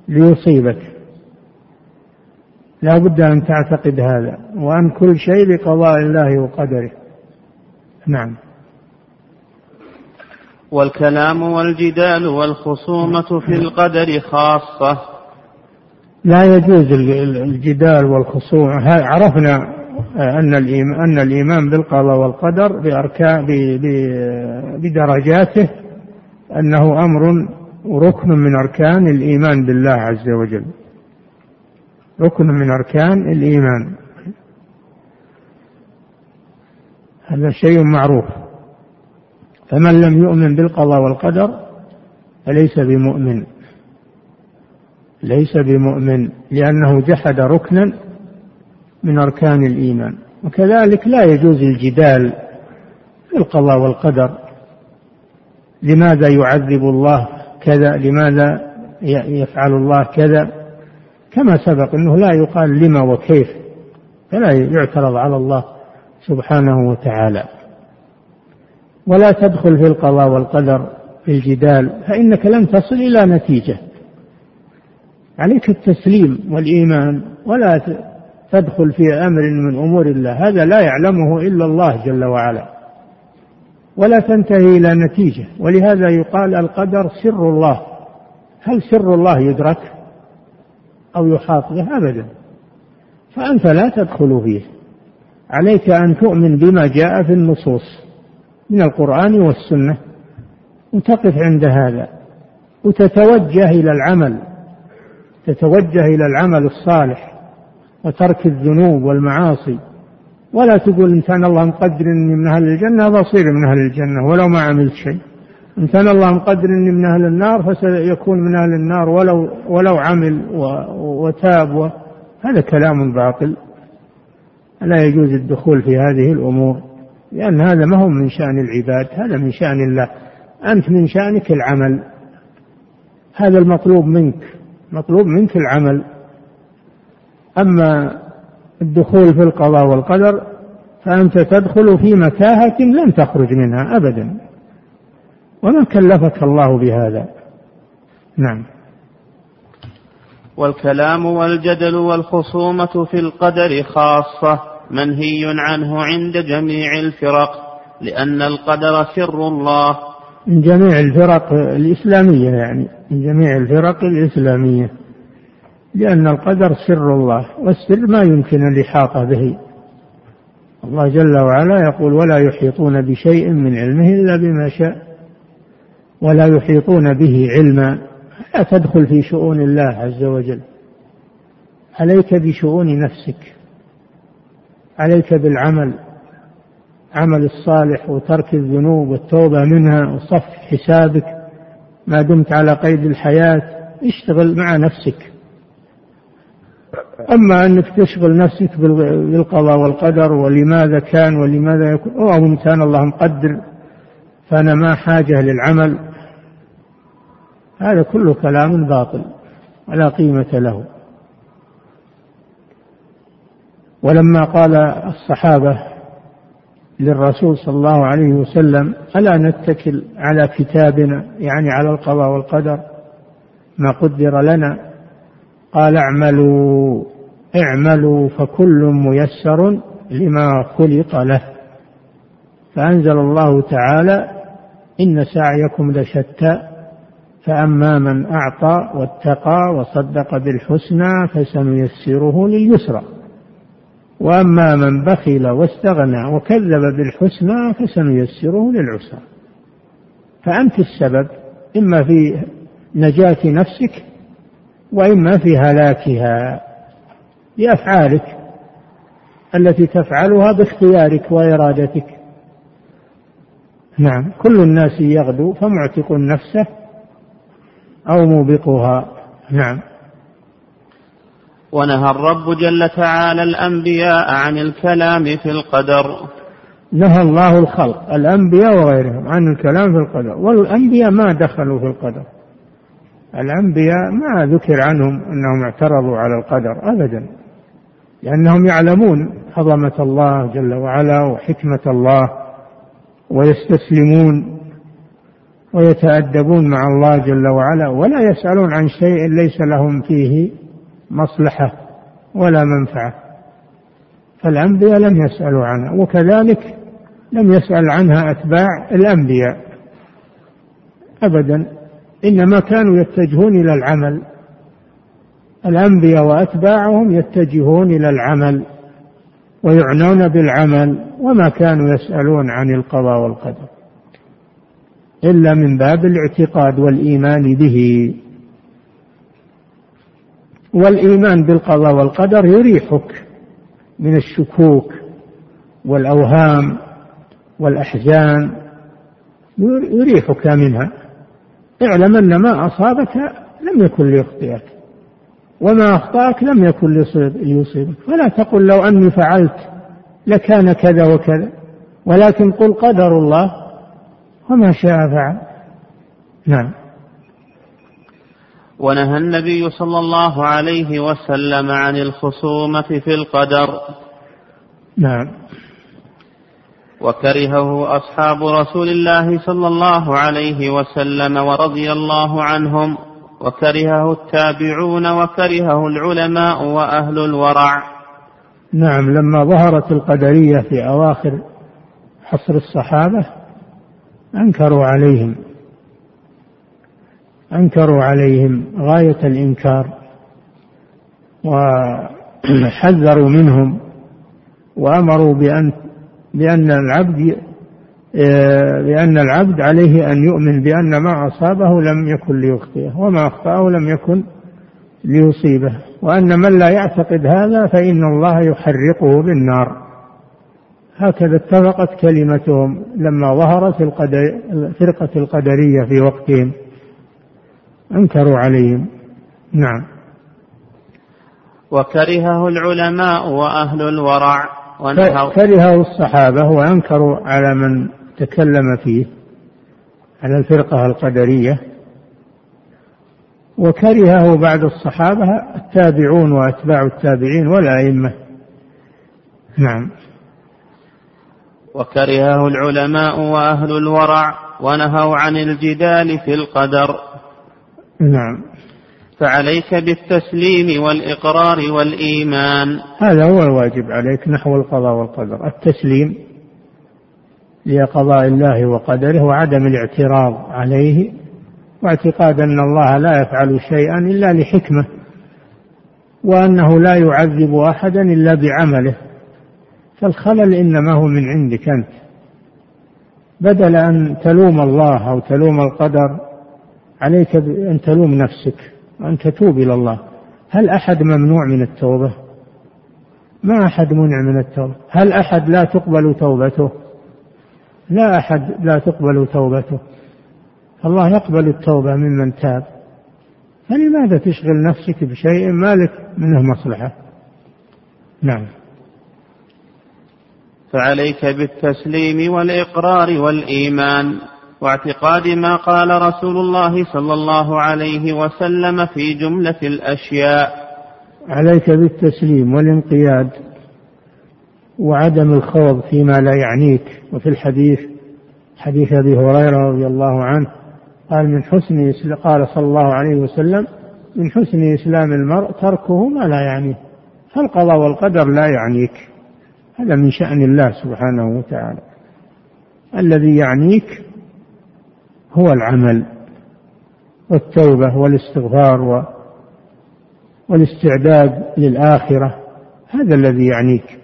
ليصيبك. لا بد أن تعتقد هذا وأن كل شيء بقضاء الله وقدره. نعم. والكلام والجدال والخصومة في القدر خاصة. لا يجوز الجدال والخصومة. عرفنا أن الإيمان, أن الإيمان بالقضاء والقدر بأركان بدرجاته أنه أمر ركن من أركان الإيمان بالله عز وجل. ركن من أركان الإيمان. هذا شيء معروف. فمن لم يؤمن بالقضاء والقدر فليس بمؤمن. ليس بمؤمن لأنه جحد ركنا من أركان الإيمان. وكذلك لا يجوز الجدال في القضاء والقدر. لماذا يعذب الله كذا لماذا يفعل الله كذا؟ كما سبق إنه لا يقال لما وكيف فلا يعترض على الله سبحانه وتعالى. ولا تدخل في القضاء والقدر في الجدال فإنك لن تصل إلى نتيجة. عليك التسليم والإيمان ولا تدخل في أمر من أمور الله هذا لا يعلمه إلا الله جل وعلا. ولا تنتهي إلى نتيجة. ولهذا يقال القدر سر الله. هل سر الله يدرك أو يحاط به أبدا. فأنت لا تدخل فيه. عليك أن تؤمن بما جاء في النصوص من القرآن والسنة وتقف عند هذا. وتتوجه إلى العمل. تتوجه إلى العمل الصالح وترك الذنوب والمعاصي. ولا تقول إن كان الله مقدر إني من أهل الجنة بصير من أهل الجنة ولو ما عملت شيء. إن كان الله مقدر إني من أهل النار فسيكون من أهل النار ولو ولو عمل وتاب و هذا كلام باطل. لا يجوز الدخول في هذه الأمور لأن هذا ما هو من شأن العباد هذا من شأن الله. أنت من شأنك العمل. هذا المطلوب منك مطلوب منك العمل. أما الدخول في القضاء والقدر فأنت تدخل في متاهة لن تخرج منها أبدا. وما كلفك الله بهذا؟ نعم. والكلام والجدل والخصومة في القدر خاصة منهي عنه عند جميع الفرق لأن القدر سر الله. من جميع الفرق الإسلامية يعني من جميع الفرق الإسلامية. لأن القدر سر الله والسر ما يمكن الإحاطة به. الله جل وعلا يقول ولا يحيطون بشيء من علمه إلا بما شاء ولا يحيطون به علما. لا تدخل في شؤون الله عز وجل. عليك بشؤون نفسك. عليك بالعمل عمل الصالح وترك الذنوب والتوبة منها وصف حسابك. ما دمت على قيد الحياة اشتغل مع نفسك. أما أنك تشغل نفسك بالقضاء والقدر ولماذا كان ولماذا يكون. أو كان الله مقدر. فأنا ما حاجة للعمل. هذا كله كلام باطل ولا قيمة له. ولما قال الصحابة للرسول صلى الله عليه وسلم ألا نتكل على كتابنا يعني على القضاء والقدر؟ ما قدر لنا. قال اعملوا اعملوا فكل ميسر لما خلق له. فأنزل الله تعالى إن سعيكم لشتى فأما من أعطى واتقى وصدق بالحسنى فسنيسره لليسرى. وأما من بخل واستغنى وكذب بالحسنى فسنيسره للعسرى. فأنت السبب إما في نجاة نفسك وإما في هلاكها. بأفعالك التي تفعلها باختيارك وإرادتك. نعم كل الناس يغدو فمعتق نفسه أو موبقها نعم. ونهى الرب جل تعالى الأنبياء عن الكلام في القدر. نهى الله الخلق الأنبياء وغيرهم عن الكلام في القدر. والأنبياء ما دخلوا في القدر. الأنبياء ما ذكر عنهم أنهم اعترضوا على القدر أبدا لأنهم يعلمون عظمة الله جل وعلا وحكمة الله ويستسلمون ويتأدبون مع الله جل وعلا ولا يسألون عن شيء ليس لهم فيه مصلحة ولا منفعة. فالأنبياء لم يسألوا عنها وكذلك لم يسأل عنها أتباع الأنبياء أبدا. إنما كانوا يتجهون إلى العمل. الأنبياء وأتباعهم يتجهون إلى العمل ويعنون بالعمل وما كانوا يسألون عن القضاء والقدر إلا من باب الاعتقاد والإيمان به. والإيمان بالقضاء والقدر يريحك من الشكوك والأوهام والأحزان يريحك منها. اعلم أن ما أصابك لم يكن ليخطئك وما أخطأك لم يكن ليصيبك. فلا تقل لو أني فعلت لكان كذا وكذا ولكن قل قدر الله وما شاء فعل. نعم. ونهى النبي صلى الله عليه وسلم عن الخصومة في القدر. نعم. وكرهه أصحاب رسول الله صلى الله عليه وسلم ورضي الله عنهم وكرهه التابعون وكرهه العلماء وأهل الورع. نعم لما ظهرت القدرية في أواخر حصر الصحابة أنكروا عليهم. أنكروا عليهم غاية الإنكار وحذروا منهم وأمروا بأن بأن العبد بأن العبد عليه أن يؤمن بأن ما أصابه لم يكن ليخطئه وما أخطأه لم يكن ليصيبه. وأن من لا يعتقد هذا فإن الله يحرقه بالنار. هكذا اتفقت كلمتهم لما ظهرت الفرقة القدرية في وقتهم. أنكروا عليهم. نعم. وكرهه العلماء وأهل الورع. كرهه الصحابة وأنكروا على من تكلم فيه على الفرقة القدرية. وكرهه بعد الصحابة التابعون وأتباع التابعين والأئمة. نعم. وكرهه العلماء وأهل الورع ونهوا عن الجدال في القدر. نعم. فعليك بالتسليم والإقرار والإيمان. هذا هو الواجب عليك نحو القضاء والقدر. التسليم لقضاء الله وقدره وعدم الاعتراض عليه واعتقاد أن الله لا يفعل شيئا إلا لحكمة وأنه لا يعذب أحدا إلا بعمله. فالخلل إنما هو من عندك أنت. بدل أن تلوم الله أو تلوم القدر عليك أن تلوم نفسك. وأن تتوب إلى الله. هل أحد ممنوع من التوبة؟ ما أحد منع من التوبة. هل أحد لا تقبل توبته؟ لا أحد لا تقبل توبته. الله يقبل التوبة ممن تاب. فلماذا تشغل نفسك بشيء ما لك منه مصلحة؟ نعم. فعليك بالتسليم والإقرار والإيمان. واعتقاد ما قال رسول الله صلى الله عليه وسلم في جملة الأشياء. عليك بالتسليم والانقياد وعدم الخوض فيما لا يعنيك. وفي الحديث حديث أبي هريرة رضي الله عنه قال من حسن قال صلى الله عليه وسلم من حسن إسلام المرء تركه ما لا يعنيه فالقضاء والقدر لا يعنيك. هذا من شأن الله سبحانه وتعالى. الذي يعنيك هو العمل والتوبة والاستغفار والاستعداد للآخرة. هذا الذي يعنيك.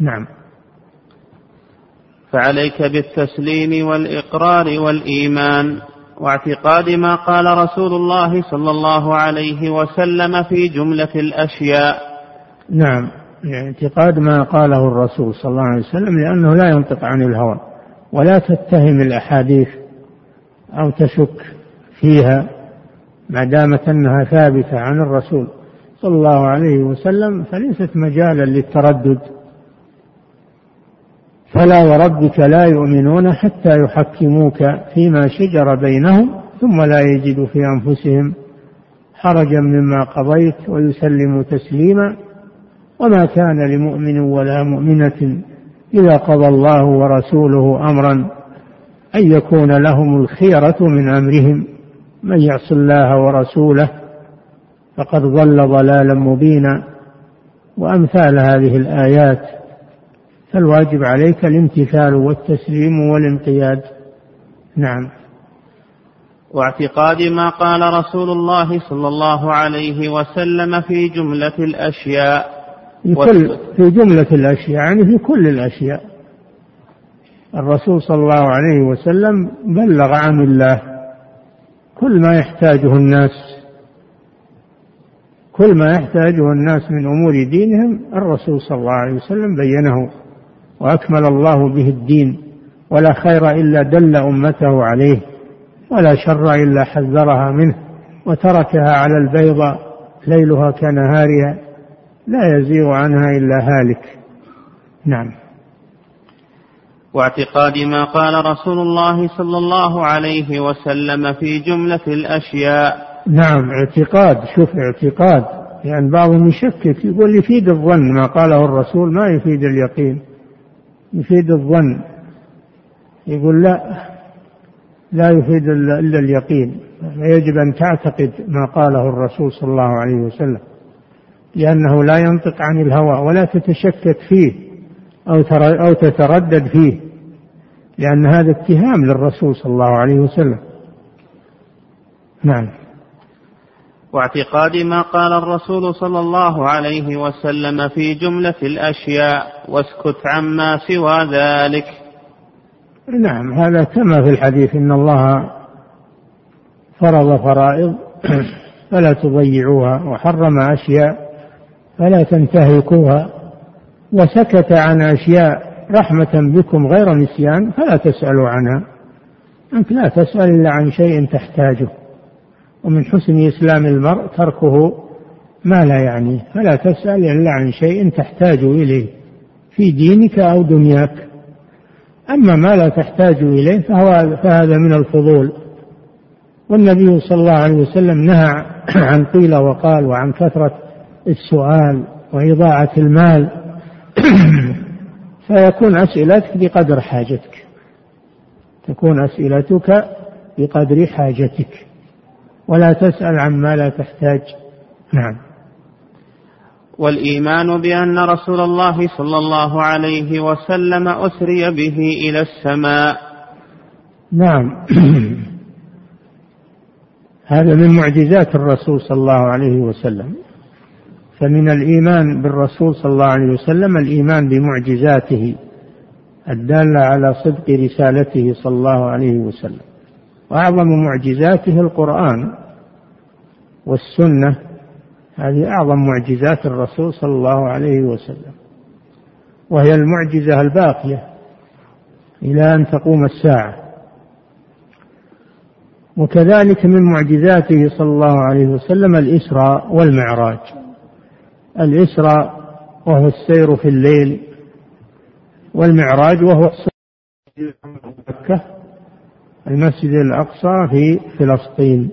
نعم. فعليك بالتسليم والإقرار والإيمان واعتقاد ما قال رسول الله صلى الله عليه وسلم في جملة الأشياء. نعم. يعني اعتقاد ما قاله الرسول صلى الله عليه وسلم لأنه لا ينطق عن الهوى ولا تتهم الأحاديث أو تشك فيها ما دامت أنها ثابتة عن الرسول صلى الله عليه وسلم فليست مجالا للتردد. فلا وربك لا يؤمنون حتى يحكموك فيما شجر بينهم ثم لا يجدوا في أنفسهم حرجا مما قضيت ويسلموا تسليما. وما كان لمؤمن ولا مؤمنة إذا قضى الله ورسوله أمرا. أن يكون لهم الخيرة من أمرهم. من يعص الله ورسوله فقد ضل ضلالا مبينا. وأمثال هذه الآيات فالواجب عليك الامتثال والتسليم والانقياد نعم. واعتقاد ما قال رسول الله صلى الله عليه وسلم في جملة الأشياء. في, كل في جملة الأشياء يعني في كل الأشياء. الرسول صلى الله عليه وسلم بلغ عن الله كل ما يحتاجه الناس كل ما يحتاجه الناس من أمور دينهم الرسول صلى الله عليه وسلم بينه وأكمل الله به الدين ولا خير إلا دل أمته عليه ولا شر إلا حذرها منه وتركها على البيضة ليلها كنهارها لا يزيغ عنها إلا هالك. نعم. واعتقاد ما قال رسول الله صلى الله عليه وسلم في جملة الأشياء. نعم اعتقاد. شوف اعتقاد. يعني بعضهم يشكك يقول يفيد الظن ما قاله الرسول ما يفيد اليقين. يفيد الظن. يقول لا لا يفيد إلا اليقين. يجب أن تعتقد ما قاله الرسول صلى الله عليه وسلم لأنه لا ينطق عن الهوى ولا تتشكك فيه. أو أو تتردد فيه لأن هذا اتهام للرسول صلى الله عليه وسلم. نعم. واعتقاد ما قال الرسول صلى الله عليه وسلم في جملة الأشياء واسكت عما سوى ذلك. نعم هذا كما في الحديث إن الله فرض فرائض فلا تضيعوها وحرم أشياء فلا تنتهكوها. وسكت عن أشياء رحمة بكم غير نسيان فلا تسألوا عنها. أنت لا تسأل إلا عن شيء تحتاجه. ومن حسن إسلام المرء تركه ما لا يعنيه فلا تسأل إلا عن شيء تحتاج إليه. في دينك أو دنياك. أما ما لا تحتاج إليه فهو فهذا من الفضول. والنبي صلى الله عليه وسلم نهى عن قيل وقال وعن كثرة السؤال وإضاعة المال. [COUGHS] فيكون أسئلتك بقدر حاجتك. تكون أسئلتك بقدر حاجتك. ولا تسأل عما لا تحتاج. نعم. والإيمان بأن رسول الله صلى الله عليه وسلم أسري به إلى السماء. نعم. [COUGHS] هذا من معجزات الرسول صلى الله عليه وسلم. فمن الإيمان بالرسول صلى الله عليه وسلم الإيمان بمعجزاته الدالة على صدق رسالته صلى الله عليه وسلم. وأعظم معجزاته القرآن والسنة هذه أعظم معجزات الرسول صلى الله عليه وسلم. وهي المعجزة الباقية إلى أن تقوم الساعة. وكذلك من معجزاته صلى الله عليه وسلم الإسراء والمعراج. الإسراء وهو السير في الليل والمعراج وهو مكة المسجد الأقصى في فلسطين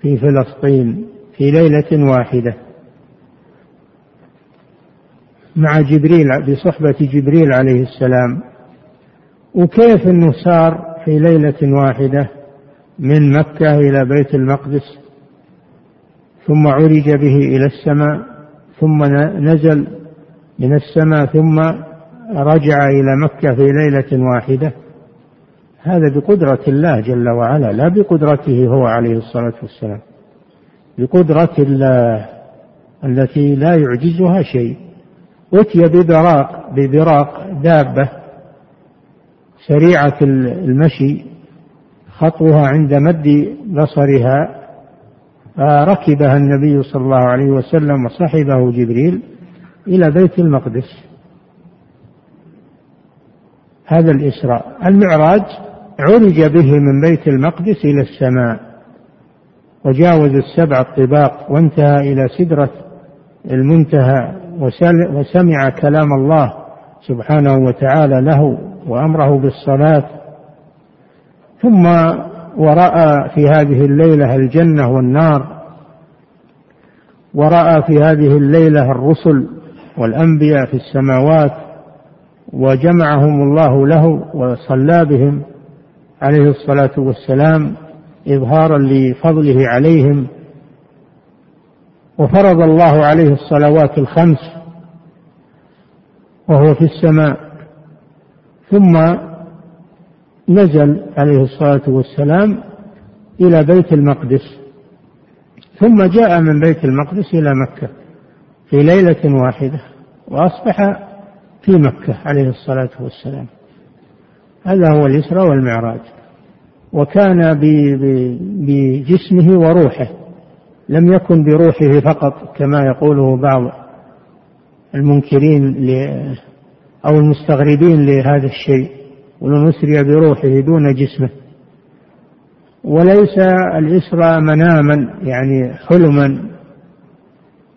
في فلسطين في ليلة واحدة. مع جبريل بصحبة جبريل عليه السلام. وكيف إنه سار في ليلة واحدة من مكة إلى بيت المقدس؟ ثم عرج به إلى السماء ثم نزل من السماء ثم رجع إلى مكة في ليلة واحدة. هذا بقدرة الله جل وعلا لا بقدرته هو عليه الصلاة والسلام. بقدرة الله التي لا يعجزها شيء. أتي ببراق ببراق دابة سريعة المشي خطوها عند مد بصرها فركبها النبي صلى الله عليه وسلم وصحبه جبريل إلى بيت المقدس. هذا الإسراء. المعراج عرج به من بيت المقدس إلى السماء وجاوز السبع الطباق وانتهى إلى سدرة المنتهى وسمع كلام الله سبحانه وتعالى له وأمره بالصلاة. ثم ورأى في هذه الليلة الجنة والنار ورأى في هذه الليلة الرسل والأنبياء في السماوات وجمعهم الله له وصلى بهم عليه الصلاة والسلام إظهارا لفضله عليهم وفرض الله عليه الصلوات الخمس وهو في السماء ثم نزل عليه الصلاة والسلام إلى بيت المقدس ثم جاء من بيت المقدس إلى مكة في ليلة واحدة وأصبح في مكة عليه الصلاة والسلام. هذا هو الإسراء والمعراج. وكان بجسمه وروحه لم يكن بروحه فقط كما يقوله بعض المنكرين أو المستغربين لهذا الشيء. ولن أسري بروحه دون جسمه. وليس الإسراء مناما يعني حلما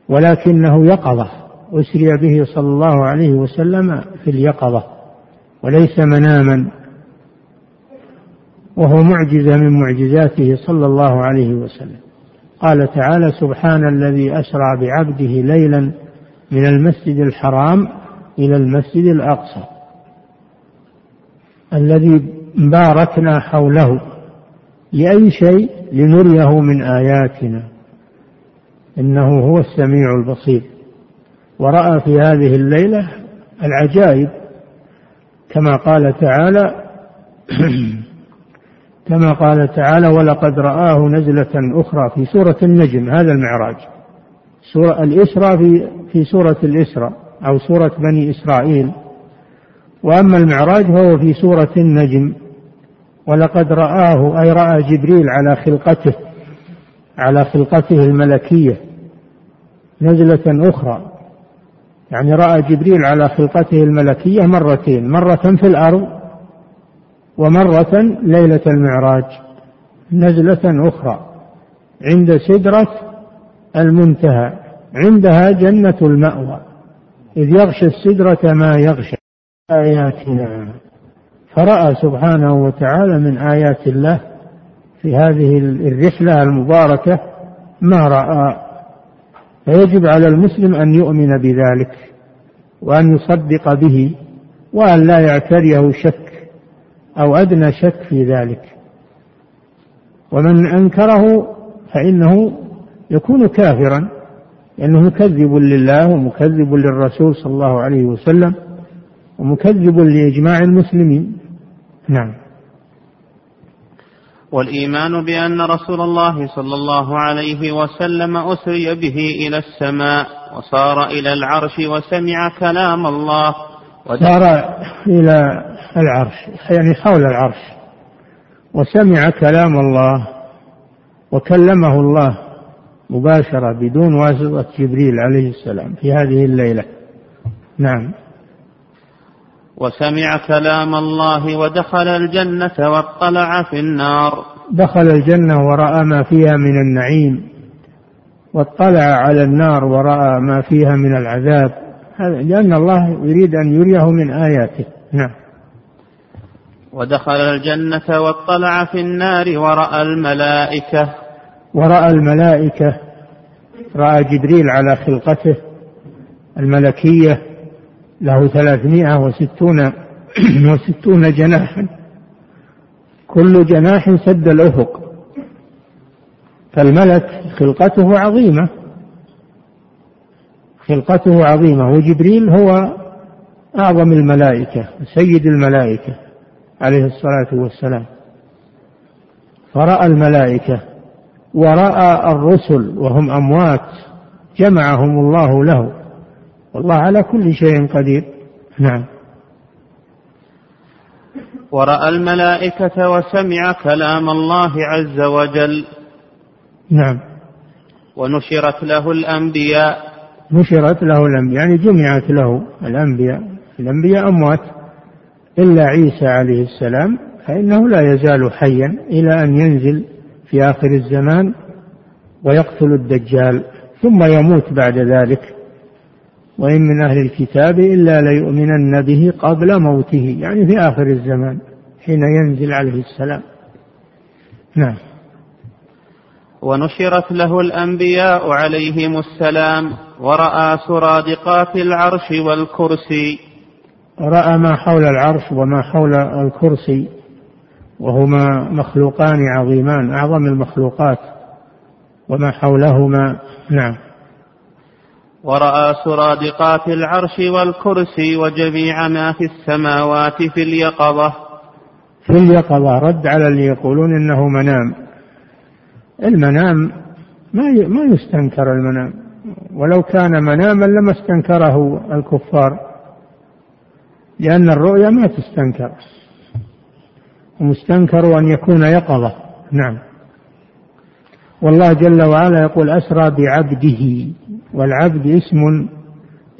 ولكنه يقظة. أسري به صلى الله عليه وسلم في اليقظة وليس مناما. وهو معجزة من معجزاته صلى الله عليه وسلم. قال تعالى سبحان الذي أسرى بعبده ليلا من المسجد الحرام إلى المسجد الأقصى. الذي باركنا حوله لأي شيء لنريه من آياتنا. إنه هو السميع البصير. ورأى في هذه الليلة العجائب كما قال تعالى [CLEARS THROAT] كما قال تعالى ولقد رآه نزلة أخرى في سورة النجم. هذا المعراج. سورة الإسراء في في سورة الإسراء أو سورة بني إسرائيل. وأما المعراج فهو في سورة النجم. ولقد رآه أي رأى جبريل على خلقته على خلقته الملكية نزلة أخرى. يعني رأى جبريل على خلقته الملكية مرتين مرة في الأرض ومرة ليلة المعراج نزلة أخرى عند سدرة المنتهى عندها جنة المأوى إذ يغشى السدرة ما يغشى. آياتنا. فرأى سبحانه وتعالى من آيات الله في هذه الرحلة المباركة ما رأى. فيجب على المسلم أن يؤمن بذلك وأن يصدق به وأن لا يعتريه شك أو أدنى شك في ذلك. ومن أنكره فإنه يكون كافرا لأنه مكذب لله ومكذب للرسول صلى الله عليه وسلم. ومكذب لإجماع المسلمين. نعم. والإيمان بأن رسول الله صلى الله عليه وسلم أسري به إلى السماء وصار إلى العرش وسمع كلام الله. صار إلى العرش يعني حول العرش. وسمع كلام الله وكلمه الله مباشرة بدون واسطة جبريل عليه السلام في هذه الليلة. نعم. وسمع كلام الله ودخل الجنة واطلع في النار. دخل الجنة ورأى ما فيها من النعيم واطلع على النار ورأى ما فيها من العذاب. لأن الله يريد أن يريه من آياته. نعم. ودخل الجنة واطلع في النار ورأى الملائكة. ورأى الملائكة رأى جبريل على خلقته الملكية له ثلاثمائة وستون وستون جناحا. كل جناح سد الأفق. فالملك خلقته عظيمة. خلقته عظيمة. وجبريل هو أعظم الملائكة سيد الملائكة عليه الصلاة والسلام. فرأى الملائكة ورأى الرسل وهم أموات. جمعهم الله له. والله على كل شيء قدير. نعم. ورأى الملائكة وسمع كلام الله عز وجل. نعم. ونشرت له الأنبياء. نشرت له الأنبياء يعني جمعت له الأنبياء. الأنبياء أموات إلا عيسى عليه السلام فإنه لا يزال حيا إلى أن ينزل في آخر الزمان ويقتل الدجال ثم يموت بعد ذلك. وإن من أهل الكتاب إلا ليؤمنن به قبل موته يعني في آخر الزمان حين ينزل عليه السلام. نعم. ونشرت له الأنبياء عليهم السلام ورأى سرادقات العرش والكرسي. رأى ما حول العرش وما حول الكرسي وهما مخلوقان عظيمان أعظم المخلوقات وما حولهما نعم. ورأى سرادقات العرش والكرسي وجميع ما في السماوات في اليقظة. في اليقظة رد على اللي يقولون إنه منام. المنام ما ما يستنكر المنام. ولو كان مناما لما استنكره الكفار. لأن الرؤيا ما تستنكر. ومستنكر أن يكون يقظة. نعم. والله جل وعلا يقول أسرى بعبده. والعبد اسم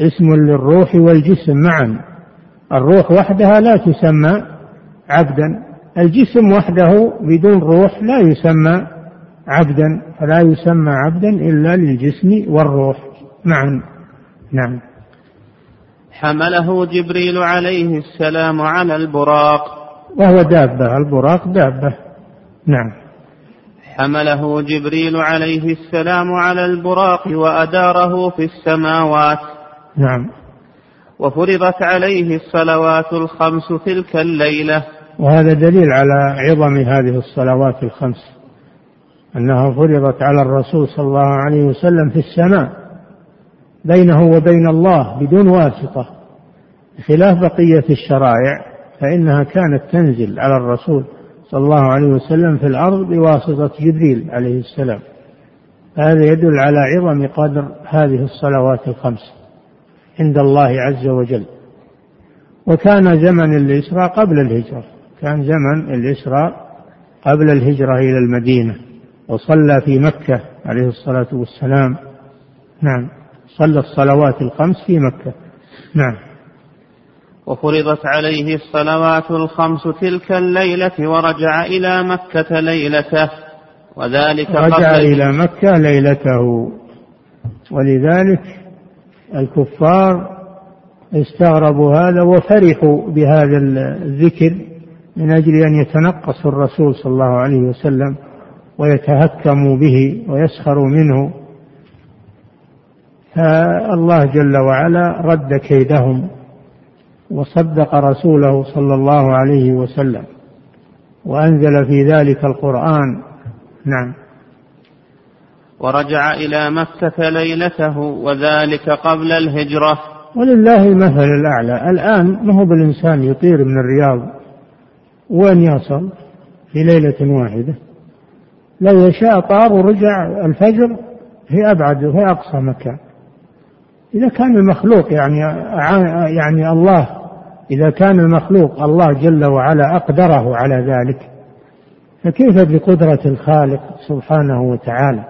اسم للروح والجسم معا. الروح وحدها لا تسمى عبدا. الجسم وحده بدون روح لا يسمى عبدا فلا يسمى عبدا إلا للجسم والروح معا. نعم. حمله جبريل عليه السلام على البراق. وهو دابة البراق دابة. نعم. حمله جبريل عليه السلام على البراق وأداره في السماوات. نعم. وفرضت عليه الصلوات الخمس تلك الليلة. وهذا دليل على عظم هذه الصلوات الخمس. أنها فرضت على الرسول صلى الله عليه وسلم في السماء بينه وبين الله بدون واسطة خلاف بقية الشرائع فإنها كانت تنزل على الرسول صلى الله عليه وسلم في الأرض بواسطة جبريل عليه السلام. هذا يدل على عظم قدر هذه الصلوات الخمس عند الله عز وجل. وكان زمن الإسراء قبل الهجرة. كان زمن الإسراء قبل الهجرة إلى المدينة. وصلى في مكة عليه الصلاة والسلام. نعم. صلى الصلوات الخمس في مكة. نعم. وفرضت عليه الصلوات الخمس تلك الليلة ورجع إلى مكة ليلته وذلك رجع إلى مكة ليلته. ولذلك الكفار استغربوا هذا وفرحوا بهذا الذكر من أجل أن يتنقصوا الرسول صلى الله عليه وسلم ويتهكموا به ويسخروا منه. فالله جل وعلا رد كيدهم وصدق رسوله صلى الله عليه وسلم. وأنزل في ذلك القرآن. نعم. ورجع إلى مكة ليلته وذلك قبل الهجرة. ولله المثل الأعلى. الآن ما هو بالإنسان يطير من الرياض. وين يصل؟ في ليلة واحدة. لو يشاء طار ورجع الفجر في أبعد في أقصى مكان. إذا كان المخلوق يعني يعني الله إذا كان المخلوق الله جل وعلا أقدره على ذلك فكيف بقدرة الخالق سبحانه وتعالى؟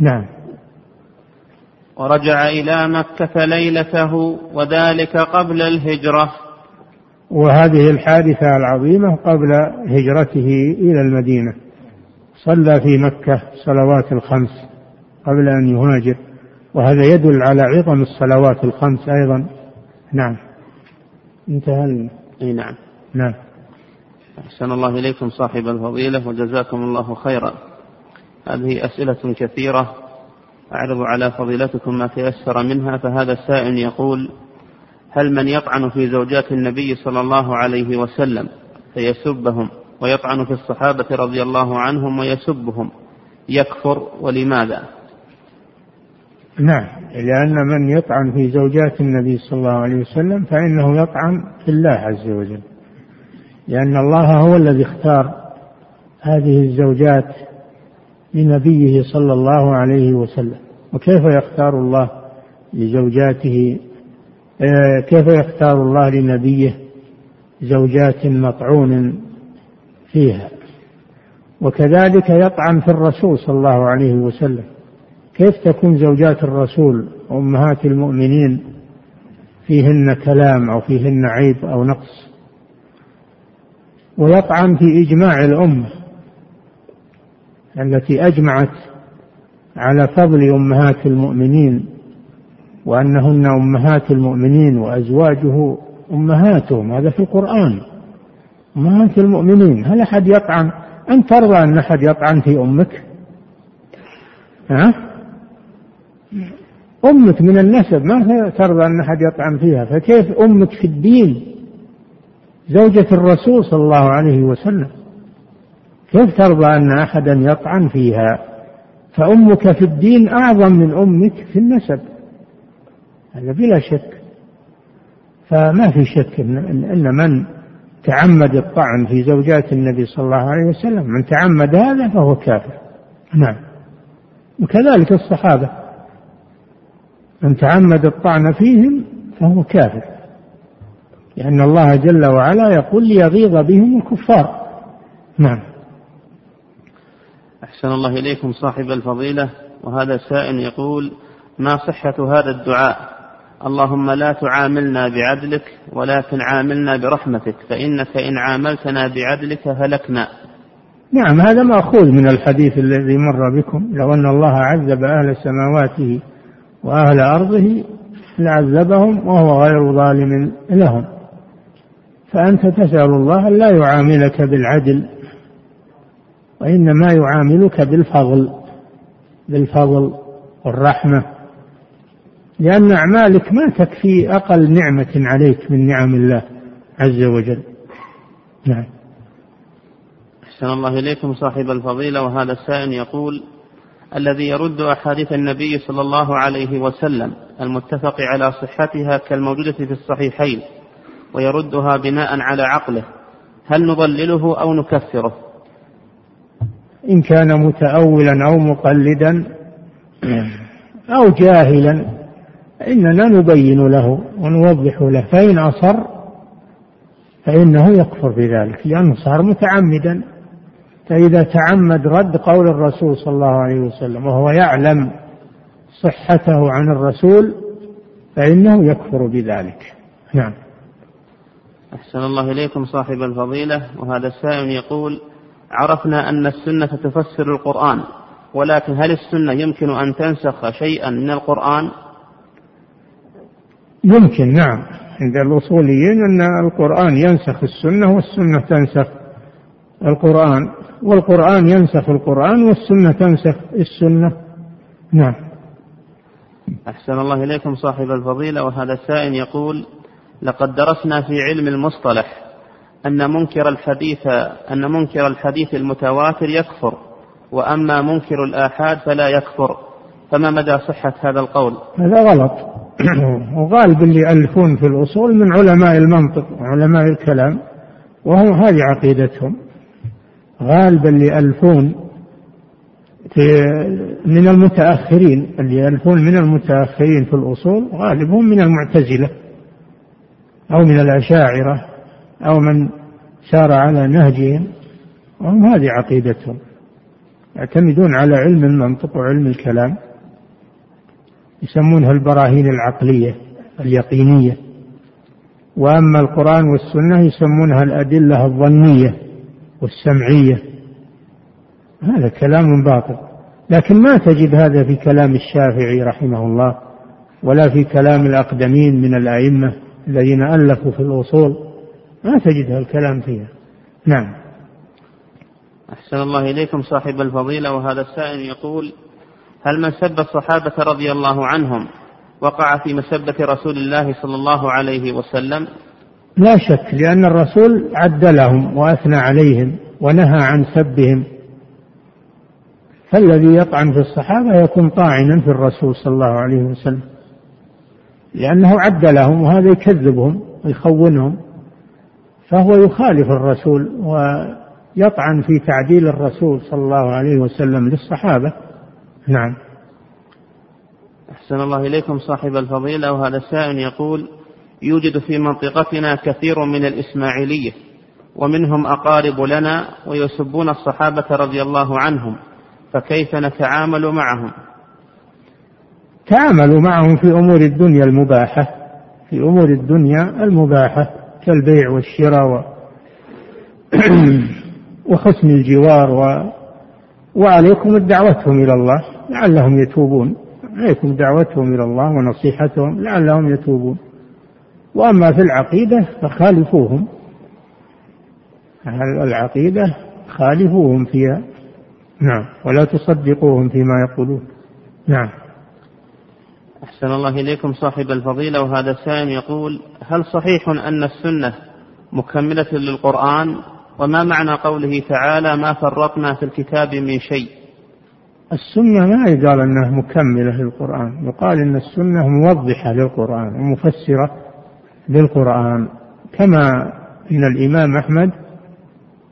نعم. ورجع إلى مكة ليلته وذلك قبل الهجرة. وهذه الحادثة العظيمة قبل هجرته إلى المدينة. صلى في مكة صلوات الخمس قبل أن يهاجر وهذا يدل على عظم الصلوات الخمس أيضا. نعم. انتهى إي نعم. نعم. أحسن الله إليكم صاحب الفضيلة وجزاكم الله خيرا. هذه أسئلة كثيرة. أعرض على فضيلتكم ما تيسر منها فهذا السائل يقول هل من يطعن في زوجات النبي صلى الله عليه وسلم فيسبهم ويطعن في الصحابة رضي الله عنهم ويسبهم يكفر ولماذا؟ نعم لأن من يطعن في زوجات النبي صلى الله عليه وسلم فإنه يطعن في الله عز وجل. لأن الله هو الذي اختار هذه الزوجات لنبيه صلى الله عليه وسلم. وكيف يختار الله لزوجاته؟ آه، كيف يختار الله لنبيه زوجات مطعون فيها؟ وكذلك يطعن في الرسول صلى الله عليه وسلم. كيف تكون زوجات الرسول أمهات المؤمنين فيهن كلام أو فيهن عيب أو نقص؟ ويطعن في إجماع الأمة التي أجمعت على فضل أمهات المؤمنين وأنهن أمهات المؤمنين وأزواجه أمهاتهم. هذا في القرآن. أمهات المؤمنين. هل أحد يطعن؟ أن ترضى أن أحد يطعن في أمك؟ ها؟ أمك من النسب ما ترضى أن أحد يطعن فيها فكيف أمك في الدين؟ زوجة الرسول صلى الله عليه وسلم. كيف ترضى أن أحدا يطعن فيها؟ فأمك في الدين أعظم من أمك في النسب. هذا بلا شك. فما في شك إن من تعمد الطعن في زوجات النبي صلى الله عليه وسلم من تعمد هذا فهو كافر. نعم. وكذلك الصحابة. من تعمد الطعن فيهم فهو كافر. لأن الله جل وعلا يقول ليغيظ بهم الكفار. نعم. أحسن الله إليكم صاحب الفضيلة. وهذا سائل يقول ما صحة هذا الدعاء؟ اللهم لا تعاملنا بعدلك ولكن عاملنا برحمتك فإنك إن عاملتنا بعدلك هلكنا. نعم هذا مأخوذ من الحديث الذي مر بكم لو أن الله عذب أهل سماواته وأهل أرضه لعذبهم وهو غير ظالم لهم. فأنت تسأل الله لا يعاملك بالعدل وإنما يعاملك بالفضل بالفضل والرحمة لأن أعمالك ما تكفي أقل نعمة عليك من نعم الله عز وجل. نعم. أحسن الله إليكم صاحب الفضيلة وهذا السائل يقول الذي يرد أحاديث النبي صلى الله عليه وسلم المتفق على صحتها كالموجودة في الصحيحين ويردها بناء على عقله هل نضلله أو نكفره؟ إن كان متأولا أو مقلدا أو جاهلا إننا نبين له ونوضح له فإن أصر فإنه يكفر بذلك لأنه صار متعمدا. فإذا تعمد رد قول الرسول صلى الله عليه وسلم وهو يعلم صحته عن الرسول فإنه يكفر بذلك. نعم. أحسن الله إليكم صاحب الفضيلة. وهذا السائل يقول عرفنا أن السنة تفسر القرآن ولكن هل السنة يمكن أن تنسخ شيئا من القرآن؟ يمكن نعم. عند الأصوليين أن القرآن ينسخ السنة والسنة تنسخ القرآن. والقرآن ينسخ القرآن والسنة تنسخ السنة. نعم. أحسن الله إليكم صاحب الفضيلة وهذا السائل يقول لقد درسنا في علم المصطلح أن منكر الحديث أن منكر الحديث المتواتر يكفر وأما منكر الآحاد فلا يكفر. فما مدى صحة هذا القول؟ هذا غلط. وغالب اللي يألفون في الأصول من علماء المنطق وعلماء الكلام وهم هذه عقيدتهم. غالبا في من المتأخرين اللي يألفون من المتأخرين في الأصول غالبهم من المعتزلة أو من الأشاعرة أو من سار على نهجهم وهم هذه عقيدتهم. يعتمدون على علم المنطق وعلم الكلام يسمونها البراهين العقلية اليقينية. وأما القرآن والسنة يسمونها الأدلة الظنية. والسمعية. هذا كلام باطل. لكن ما تجد هذا في كلام الشافعي رحمه الله ولا في كلام الأقدمين من الأئمة الذين ألفوا في الأصول. ما تجد الكلام فيها. نعم. أحسن الله إليكم صاحب الفضيلة وهذا السائل يقول هل من سب الصحابة رضي الله عنهم وقع في مسبة رسول الله صلى الله عليه وسلم؟ لا شك لأن الرسول عدلهم وأثنى عليهم ونهى عن سبهم. فالذي يطعن في الصحابة يكون طاعنا في الرسول صلى الله عليه وسلم لأنه عدلهم وهذا يكذبهم ويخونهم فهو يخالف الرسول ويطعن في تعديل الرسول صلى الله عليه وسلم للصحابة. نعم. أحسن الله إليكم صاحب الفضيلة وهذا السائل يقول يوجد في منطقتنا كثير من الإسماعيلية ومنهم أقارب لنا ويسبون الصحابة رضي الله عنهم فكيف نتعامل معهم؟ تعاملوا معهم في أمور الدنيا المباحة في أمور الدنيا المباحة كالبيع والشراء و [CLEARS THROAT] وحسن الجوار و... وعليكم دعوتهم إلى الله لعلهم يتوبون. عليكم دعوتهم إلى الله ونصيحتهم لعلهم يتوبون. وأما في العقيدة فخالفوهم. العقيدة خالفوهم فيها؟ نعم. ولا تصدقوهم فيما يقولون. نعم. أحسن الله إليكم صاحب الفضيلة وهذا السائل يقول هل صحيح أن السنة مكملة للقرآن؟ وما معنى قوله تعالى ما فرطنا في الكتاب من شيء السنة ما يقال أنها مكملة للقرآن. يقال أن السنة موضحة للقرآن ومفسرة للقرآن. كما أن الإمام أحمد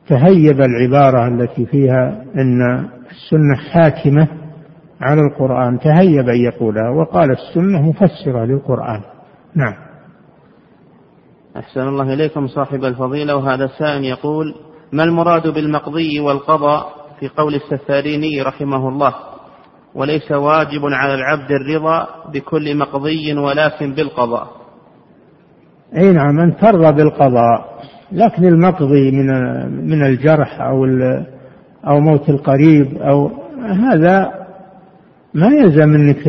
تهيب العبارة التي فيها أن السنة حاكمة على القرآن تهيب أن يقولها وقال السنة مفسرة للقرآن. نعم. أحسن الله إليكم صاحب الفضيلة. وهذا السائل يقول ما المراد بالمقضي والقضاء في قول السفاريني رحمه الله؟ وليس واجب على العبد الرضا بكل مقضي ولكن بالقضاء. أي نعم أن ترضى بالقضاء. لكن المقضي من من الجرح أو أو موت القريب أو هذا ما يلزم إنك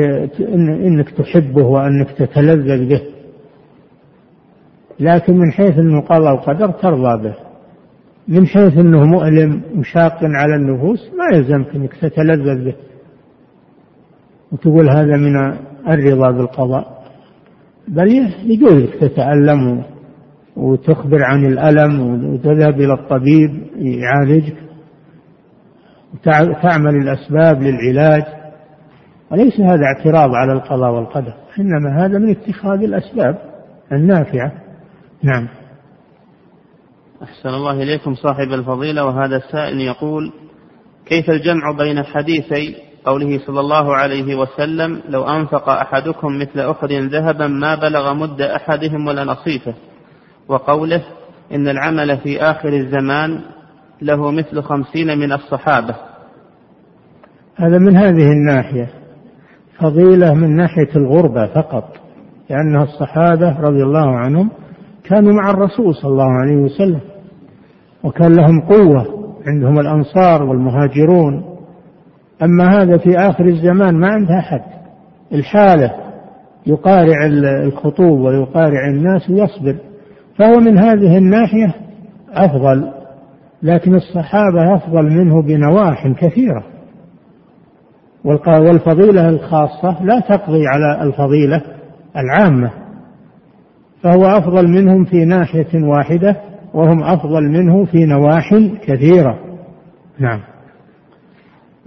إنك تحبه وإنك تتلذذ به. لكن من حيث انه قضاء وقدر ترضى به. من حيث إنه مؤلم وشاق على النفوس ما يلزمك إنك تتلذذ به. وتقول هذا من الرضا بالقضاء. بل يجوز تتألم وتخبر عن الألم وتذهب إلى الطبيب يعالجك وتعمل الأسباب للعلاج. وليس هذا اعتراض على القضاء والقدر إنما هذا من اتخاذ الأسباب النافعة. نعم. أحسن الله إليكم صاحب الفضيلة وهذا السائل يقول كيف الجمع بين حديثي قوله صلى الله عليه وسلم لو أنفق أحدكم مثل أحد ذهبا ما بلغ مد أحدهم ولا نصيفه. وقوله إن العمل في آخر الزمان له مثل خمسين من الصحابة. هذا من هذه الناحية. فضيلة من ناحية الغربة فقط لأن الصحابة رضي الله عنهم كانوا مع الرسول صلى الله عليه وسلم وكان لهم قوة عندهم الأنصار والمهاجرون. أما هذا في آخر الزمان ما عنده أحد الحالة يقارع الخطوب ويقارع الناس ويصبر. فهو من هذه الناحية أفضل لكن الصحابة أفضل منه بنواح كثيرة. والفضيلة الخاصة لا تقضي على الفضيلة العامة. فهو أفضل منهم في ناحية واحدة وهم أفضل منه في نواح كثيرة. نعم.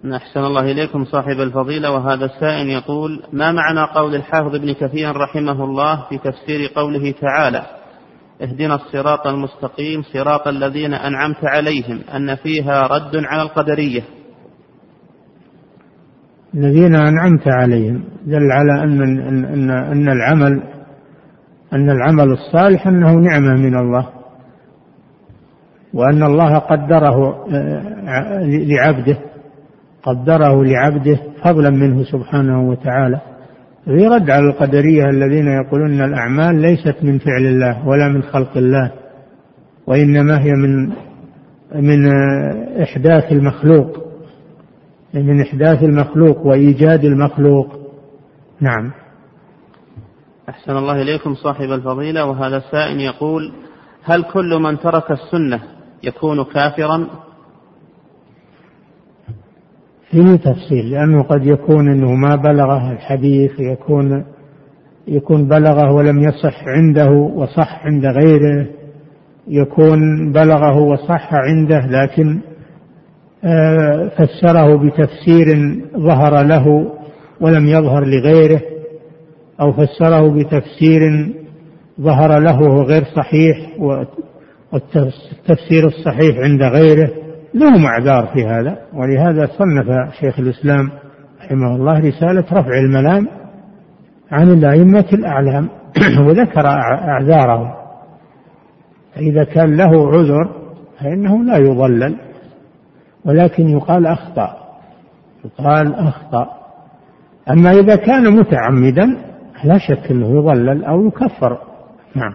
أحسن الله إليكم صاحب الفضيلة وهذا السائل يقول ما معنى قول الحافظ ابن كثير رحمه الله في تفسير قوله تعالى اهدنا الصراط المستقيم صراط الذين أنعمت عليهم أن فيها رد على القدرية الذين أنعمت عليهم دل على أن أن أن العمل أن العمل الصالح أنه نعمة من الله وأن الله قدره آه، لعبده. قدره لعبده فضلا منه سبحانه وتعالى. في رد على القدرية الذين يقولون أن الأعمال ليست من فعل الله ولا من خلق الله وإنما هي من من إحداث المخلوق من إحداث المخلوق وإيجاد المخلوق. نعم. أحسن الله إليكم صاحب الفضيلة وهذا سائل يقول هل كل من ترك السنة يكون كافرا؟ فيه تفصيل لأنه قد يكون أنه ما بلغه الحديث يكون يكون بلغه ولم يصح عنده وصح عند غيره يكون بلغه وصح عنده لكن آه، فسره بتفسير ظهر له ولم يظهر لغيره أو فسره بتفسير ظهر له غير صحيح والتفسير الصحيح عند غيره. لهم أعذار في هذا ولهذا صنف شيخ الإسلام رحمه الله رسالة رفع الملام عن الأئمة الأعلام [CLEARS THROAT] وذكر أعذارهم. فإذا كان له عذر فإنه لا يضلل ولكن يقال أخطأ يقال أخطأ. أما إذا كان متعمدا لا شك أنه يضلل أو يكفر. نعم.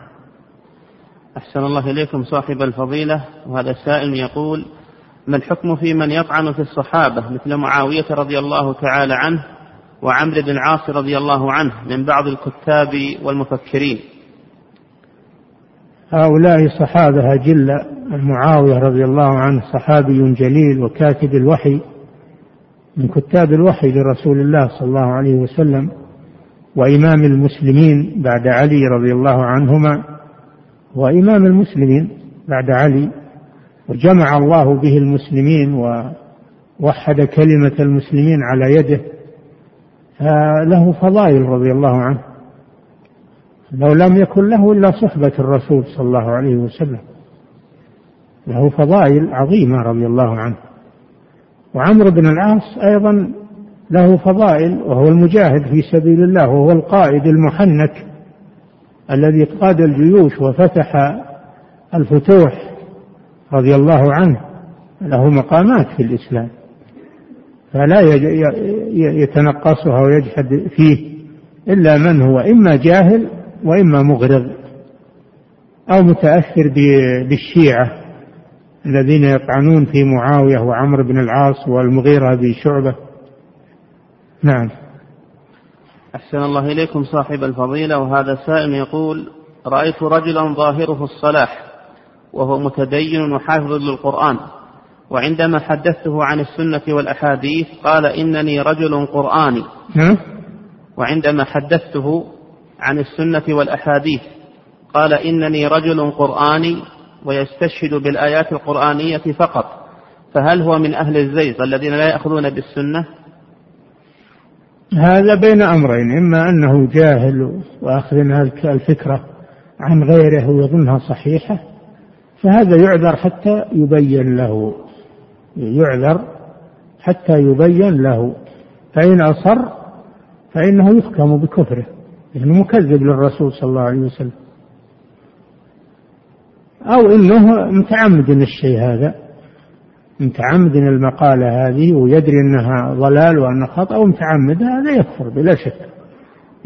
أحسن الله إليكم صاحب الفضيلة. وهذا سائل يقول ما الحكم في من يطعن في الصحابة؟ مثل معاوية رضي الله تعالى عنه وعمرو بن العاص رضي الله عنه من بعض الكتاب والمفكرين. هؤلاء صحابة أجلة معاوية رضي الله عنه صحابي جليل وكاتب الوحي من كتاب الوحي لرسول الله صلى الله عليه وسلم وإمام المسلمين بعد علي رضي الله عنهما. وإمام المسلمين بعد علي وجمع الله به المسلمين ووحد كلمة المسلمين على يده فله فضائل رضي الله عنه. لو لم يكن له إلا صحبة الرسول صلى الله عليه وسلم. له فضائل عظيمة رضي الله عنه. وعمرو بن العاص أيضا له فضائل وهو المجاهد في سبيل الله وهو القائد المحنك الذي قاد الجيوش وفتح الفتوح. رضي الله عنه له مقامات في الإسلام فلا يتنقصها ويجحد فيه إلا من هو إما جاهل وإما مغرض أو متأثر بالشيعة الذين يطعنون في معاوية وعمرو بن العاص والمغيرة بشعبة نعم. أحسن الله إليكم صاحب الفضيلة وهذا سائل يقول رأيت رجلا ظاهره الصلاح وهو متدين وحافظ للقرآن. وعندما حدثته عن السنة والأحاديث قال إنني رجل قرآني. وعندما حدثته عن السنة والأحاديث قال إنني رجل قرآني ويستشهد بالآيات القرآنية فقط. فهل هو من أهل الزيغ الذين لا يأخذون بالسنة؟ هذا بين أمرين إما أنه جاهل وأخذ الفكرة عن غيره ويظنها صحيحة فهذا يعذر حتى يبين له يعذر حتى يبين له. فإن أصر فإنه يحكم بكفره لأنه مكذب للرسول صلى الله عليه وسلم. أو إنه متعمد الشيء هذا متعمد المقالة هذه ويدري أنها ضلال وأنها خطأ ومتعمد هذا يكفر بلا شك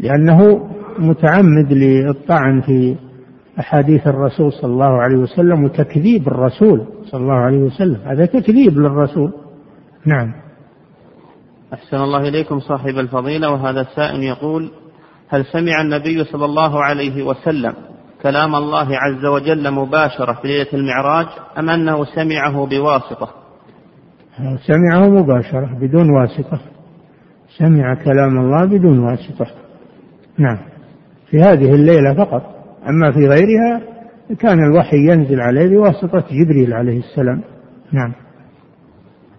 لأنه متعمد للطعن في أحاديث الرسول صلى الله عليه وسلم وتكذيب الرسول صلى الله عليه وسلم. هذا تكذيب للرسول. نعم. أحسن الله إليكم صاحب الفضيلة وهذا السائل يقول هل سمع النبي صلى الله عليه وسلم كلام الله عز وجل مباشرة في ليلة المعراج أم أنه سمعه بواسطة؟ سمعه مباشرة بدون واسطة. سمع كلام الله بدون واسطة. نعم. في هذه الليلة فقط. أما في غيرها كان الوحي ينزل عليه بواسطة جبريل عليه السلام. نعم.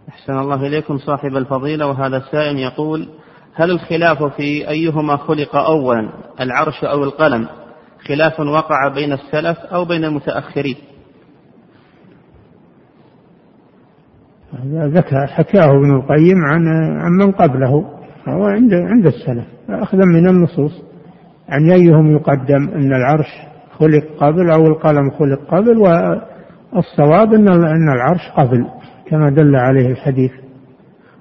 أحسن الله إليكم صاحب الفضيلة وهذا السائل يقول هل الخلاف في أيهما خلق أولا العرش أو القلم؟ خلاف وقع بين السلف أو بين المتأخرين؟ هذا ذكر حكاه ابن القيم عن عن من قبله هو عند عند السلف أخذا من النصوص. عن أيهم يقدم أن العرش خلق قبل أو القلم خلق قبل والصواب أن العرش قبل كما دل عليه الحديث.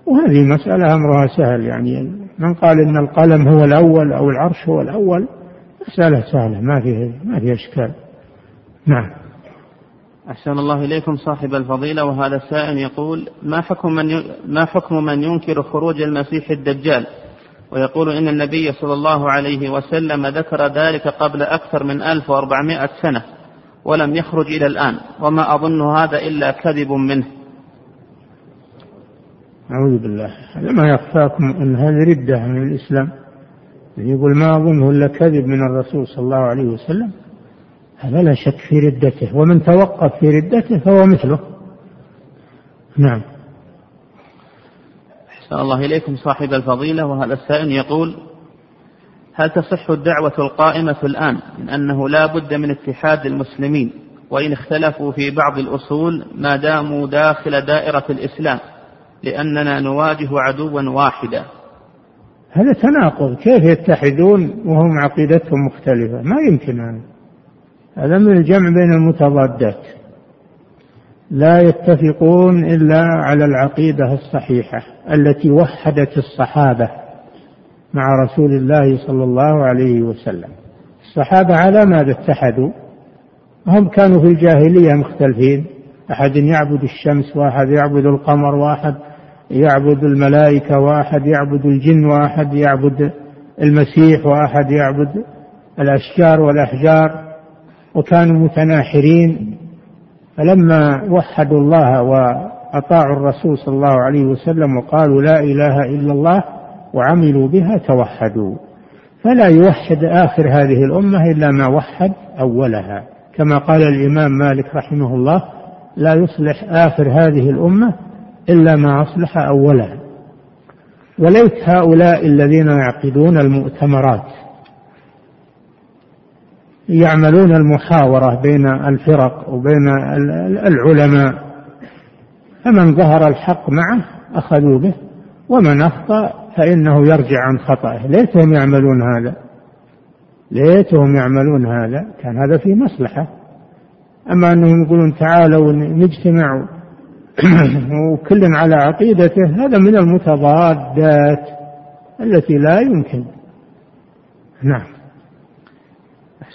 وهذه مسألة أمرها سهل يعني من قال إن القلم هو الأول أو العرش هو الأول مسألة سهلة ما فيها ما فيها إشكال. نعم. أحسن الله إليكم صاحب الفضيلة وهذا السائل يقول ما حكم من ما حكم من ينكر خروج المسيح الدجال؟ ويقول إن النبي صلى الله عليه وسلم ذكر ذلك قبل أكثر من 1400 سنة ولم يخرج إلى الآن وما أظن هذا إلا كذب منه. أعوذ بالله. هذا ما يخفاكم أن هذه ردة من الإسلام. يقول ما أظنه إلا كذب من الرسول صلى الله عليه وسلم. هذا لا شك في ردته ومن توقف في ردته فهو مثله. نعم. أحسن الله إليكم صاحب الفضيلة وهذا السائل يقول هل تصح الدعوة القائمة الآن من أنه لا بد من اتحاد المسلمين وإن اختلفوا في بعض الأصول ما داموا داخل دائرة الإسلام لأننا نواجه عدوا واحدا؟ هذا تناقض كيف يتحدون وهم عقيدتهم مختلفة؟ ما يمكن هذا. هذا من الجمع بين المتضادات. لا يتفقون إلا على العقيدة الصحيحة التي وحدت الصحابة مع رسول الله صلى الله عليه وسلم. الصحابة على ماذا اتحدوا؟ هم كانوا في الجاهلية مختلفين. أحد يعبد الشمس واحد يعبد القمر واحد يعبد الملائكة واحد يعبد الجن واحد يعبد المسيح واحد يعبد الأشجار والأحجار وكانوا متناحرين. فلما وحدوا الله وأطاعوا الرسول صلى الله عليه وسلم وقالوا لا إله إلا الله وعملوا بها توحدوا. فلا يوحد آخر هذه الأمة إلا ما وحد أولها. كما قال الإمام مالك رحمه الله لا يصلح آخر هذه الأمة إلا ما أصلح أولها. وليس هؤلاء الذين يعقدون المؤتمرات. يعملون المحاورة بين الفرق وبين العلماء. فمن ظهر الحق معه أخذوا به ومن أخطأ فإنه يرجع عن خطأه. ليتهم يعملون هذا. ليتهم يعملون هذا. كان هذا في مصلحة. أما أنهم يقولون تعالوا نجتمع [CLEARS THROAT] وكل على عقيدته هذا من المتضادات التي لا يمكن. نعم.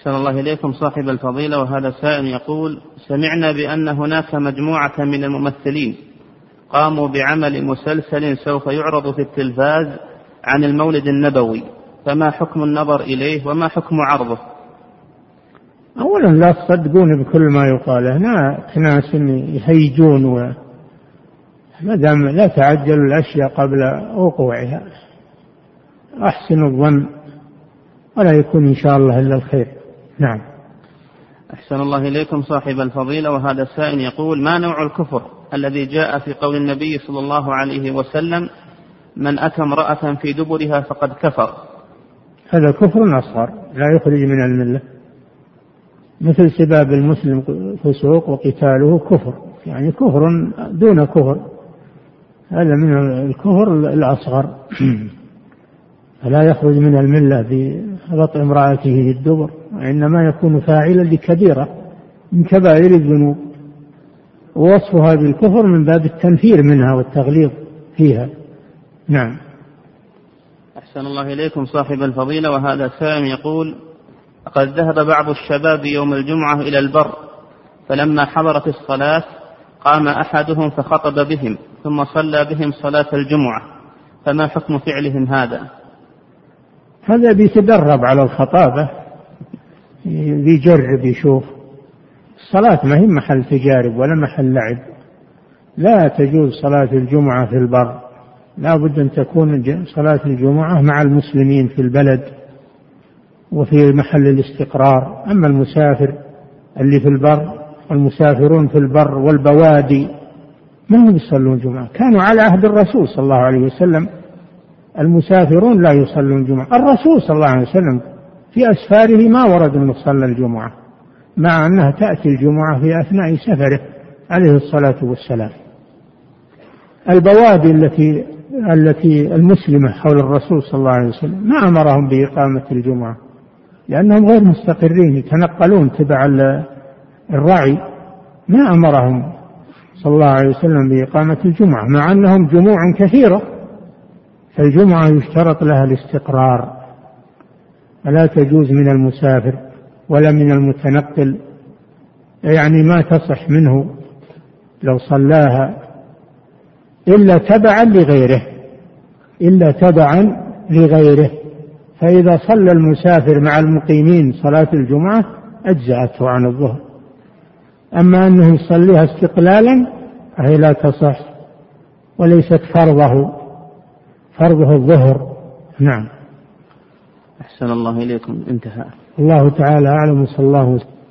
أحسن الله إليكم صاحب الفضيلة وهذا سائل يقول سمعنا بأن هناك مجموعة من الممثلين قاموا بعمل مسلسل سوف يعرض في التلفاز عن المولد النبوي فما حكم النظر إليه وما حكم عرضه؟ أولا لا تصدقون بكل ما يقال هنا ناس يهيجون و ما دام لا تعجلوا الأشياء قبل وقوعها أحسن الظن ولا يكون إن شاء الله إلا الخير. نعم. أحسن الله إليكم صاحب الفضيلة وهذا السائل يقول ما نوع الكفر الذي جاء في قول النبي صلى الله عليه وسلم من أتى امرأة في دبرها فقد كفر؟ هذا كفر أصغر لا يخرج من الملة. مثل سباب المسلم فسوق وقتاله كفر يعني كفر دون كفر. هذا من الكفر الأصغر. [CLEARS THROAT] فلا يخرج من الملة بغط امرأته في الدبر. وإنما يكون فاعلا لكبيرة من كبائر الذنوب. ووصفها بالكفر من باب التنفير منها والتغليظ فيها. نعم. أحسن الله إليكم صاحب الفضيلة. وهذا سائل يقول قد ذهب بعض الشباب يوم الجمعة إلى البر فلما حضرت الصلاة قام أحدهم فخطب بهم ثم صلى بهم صلاة الجمعة. فما حكم فعلهم هذا؟ هذا بيتدرب على الخطابة. بيجرب يشوف الصلاة ما هي محل تجارب ولا محل لعب. لا تجوز صلاة الجمعة في البر. لا بد أن تكون صلاة الجمعة مع المسلمين في البلد وفي محل الاستقرار. أما المسافر اللي في البر والمسافرون في البر والبوادي ما هم يصلون الجمعة كانوا على عهد الرسول صلى الله عليه وسلم. المسافرون لا يصلون الجمعة الرسول صلى الله عليه وسلم في أسفاره ما ورد أنه صلى الجمعة مع أنها تأتي الجمعة في أثناء سفره عليه الصلاة والسلام. البوادي التي التي المسلمة حول الرسول صلى الله عليه وسلم ما أمرهم بإقامة الجمعة لأنهم غير مستقرين يتنقلون تبع الرعي. ما أمرهم صلى الله عليه وسلم بإقامة الجمعة مع أنهم جموع كثيرة فالجمعة يشترط لها الاستقرار. فلا تجوز من المسافر ولا من المتنقل؟ يعني ما تصح منه لو صلاها إلا تبعا لغيره إلا تبعا لغيره. فإذا صلى المسافر مع المقيمين صلاة الجمعة أجزأته عن الظهر. أما أنه يصليها استقلالا فهي لا تصح وليست فرضه فرضه الظهر. نعم. أحسن الله إليكم. انتهى. الله تعالى أعلم صلى الله وسلم.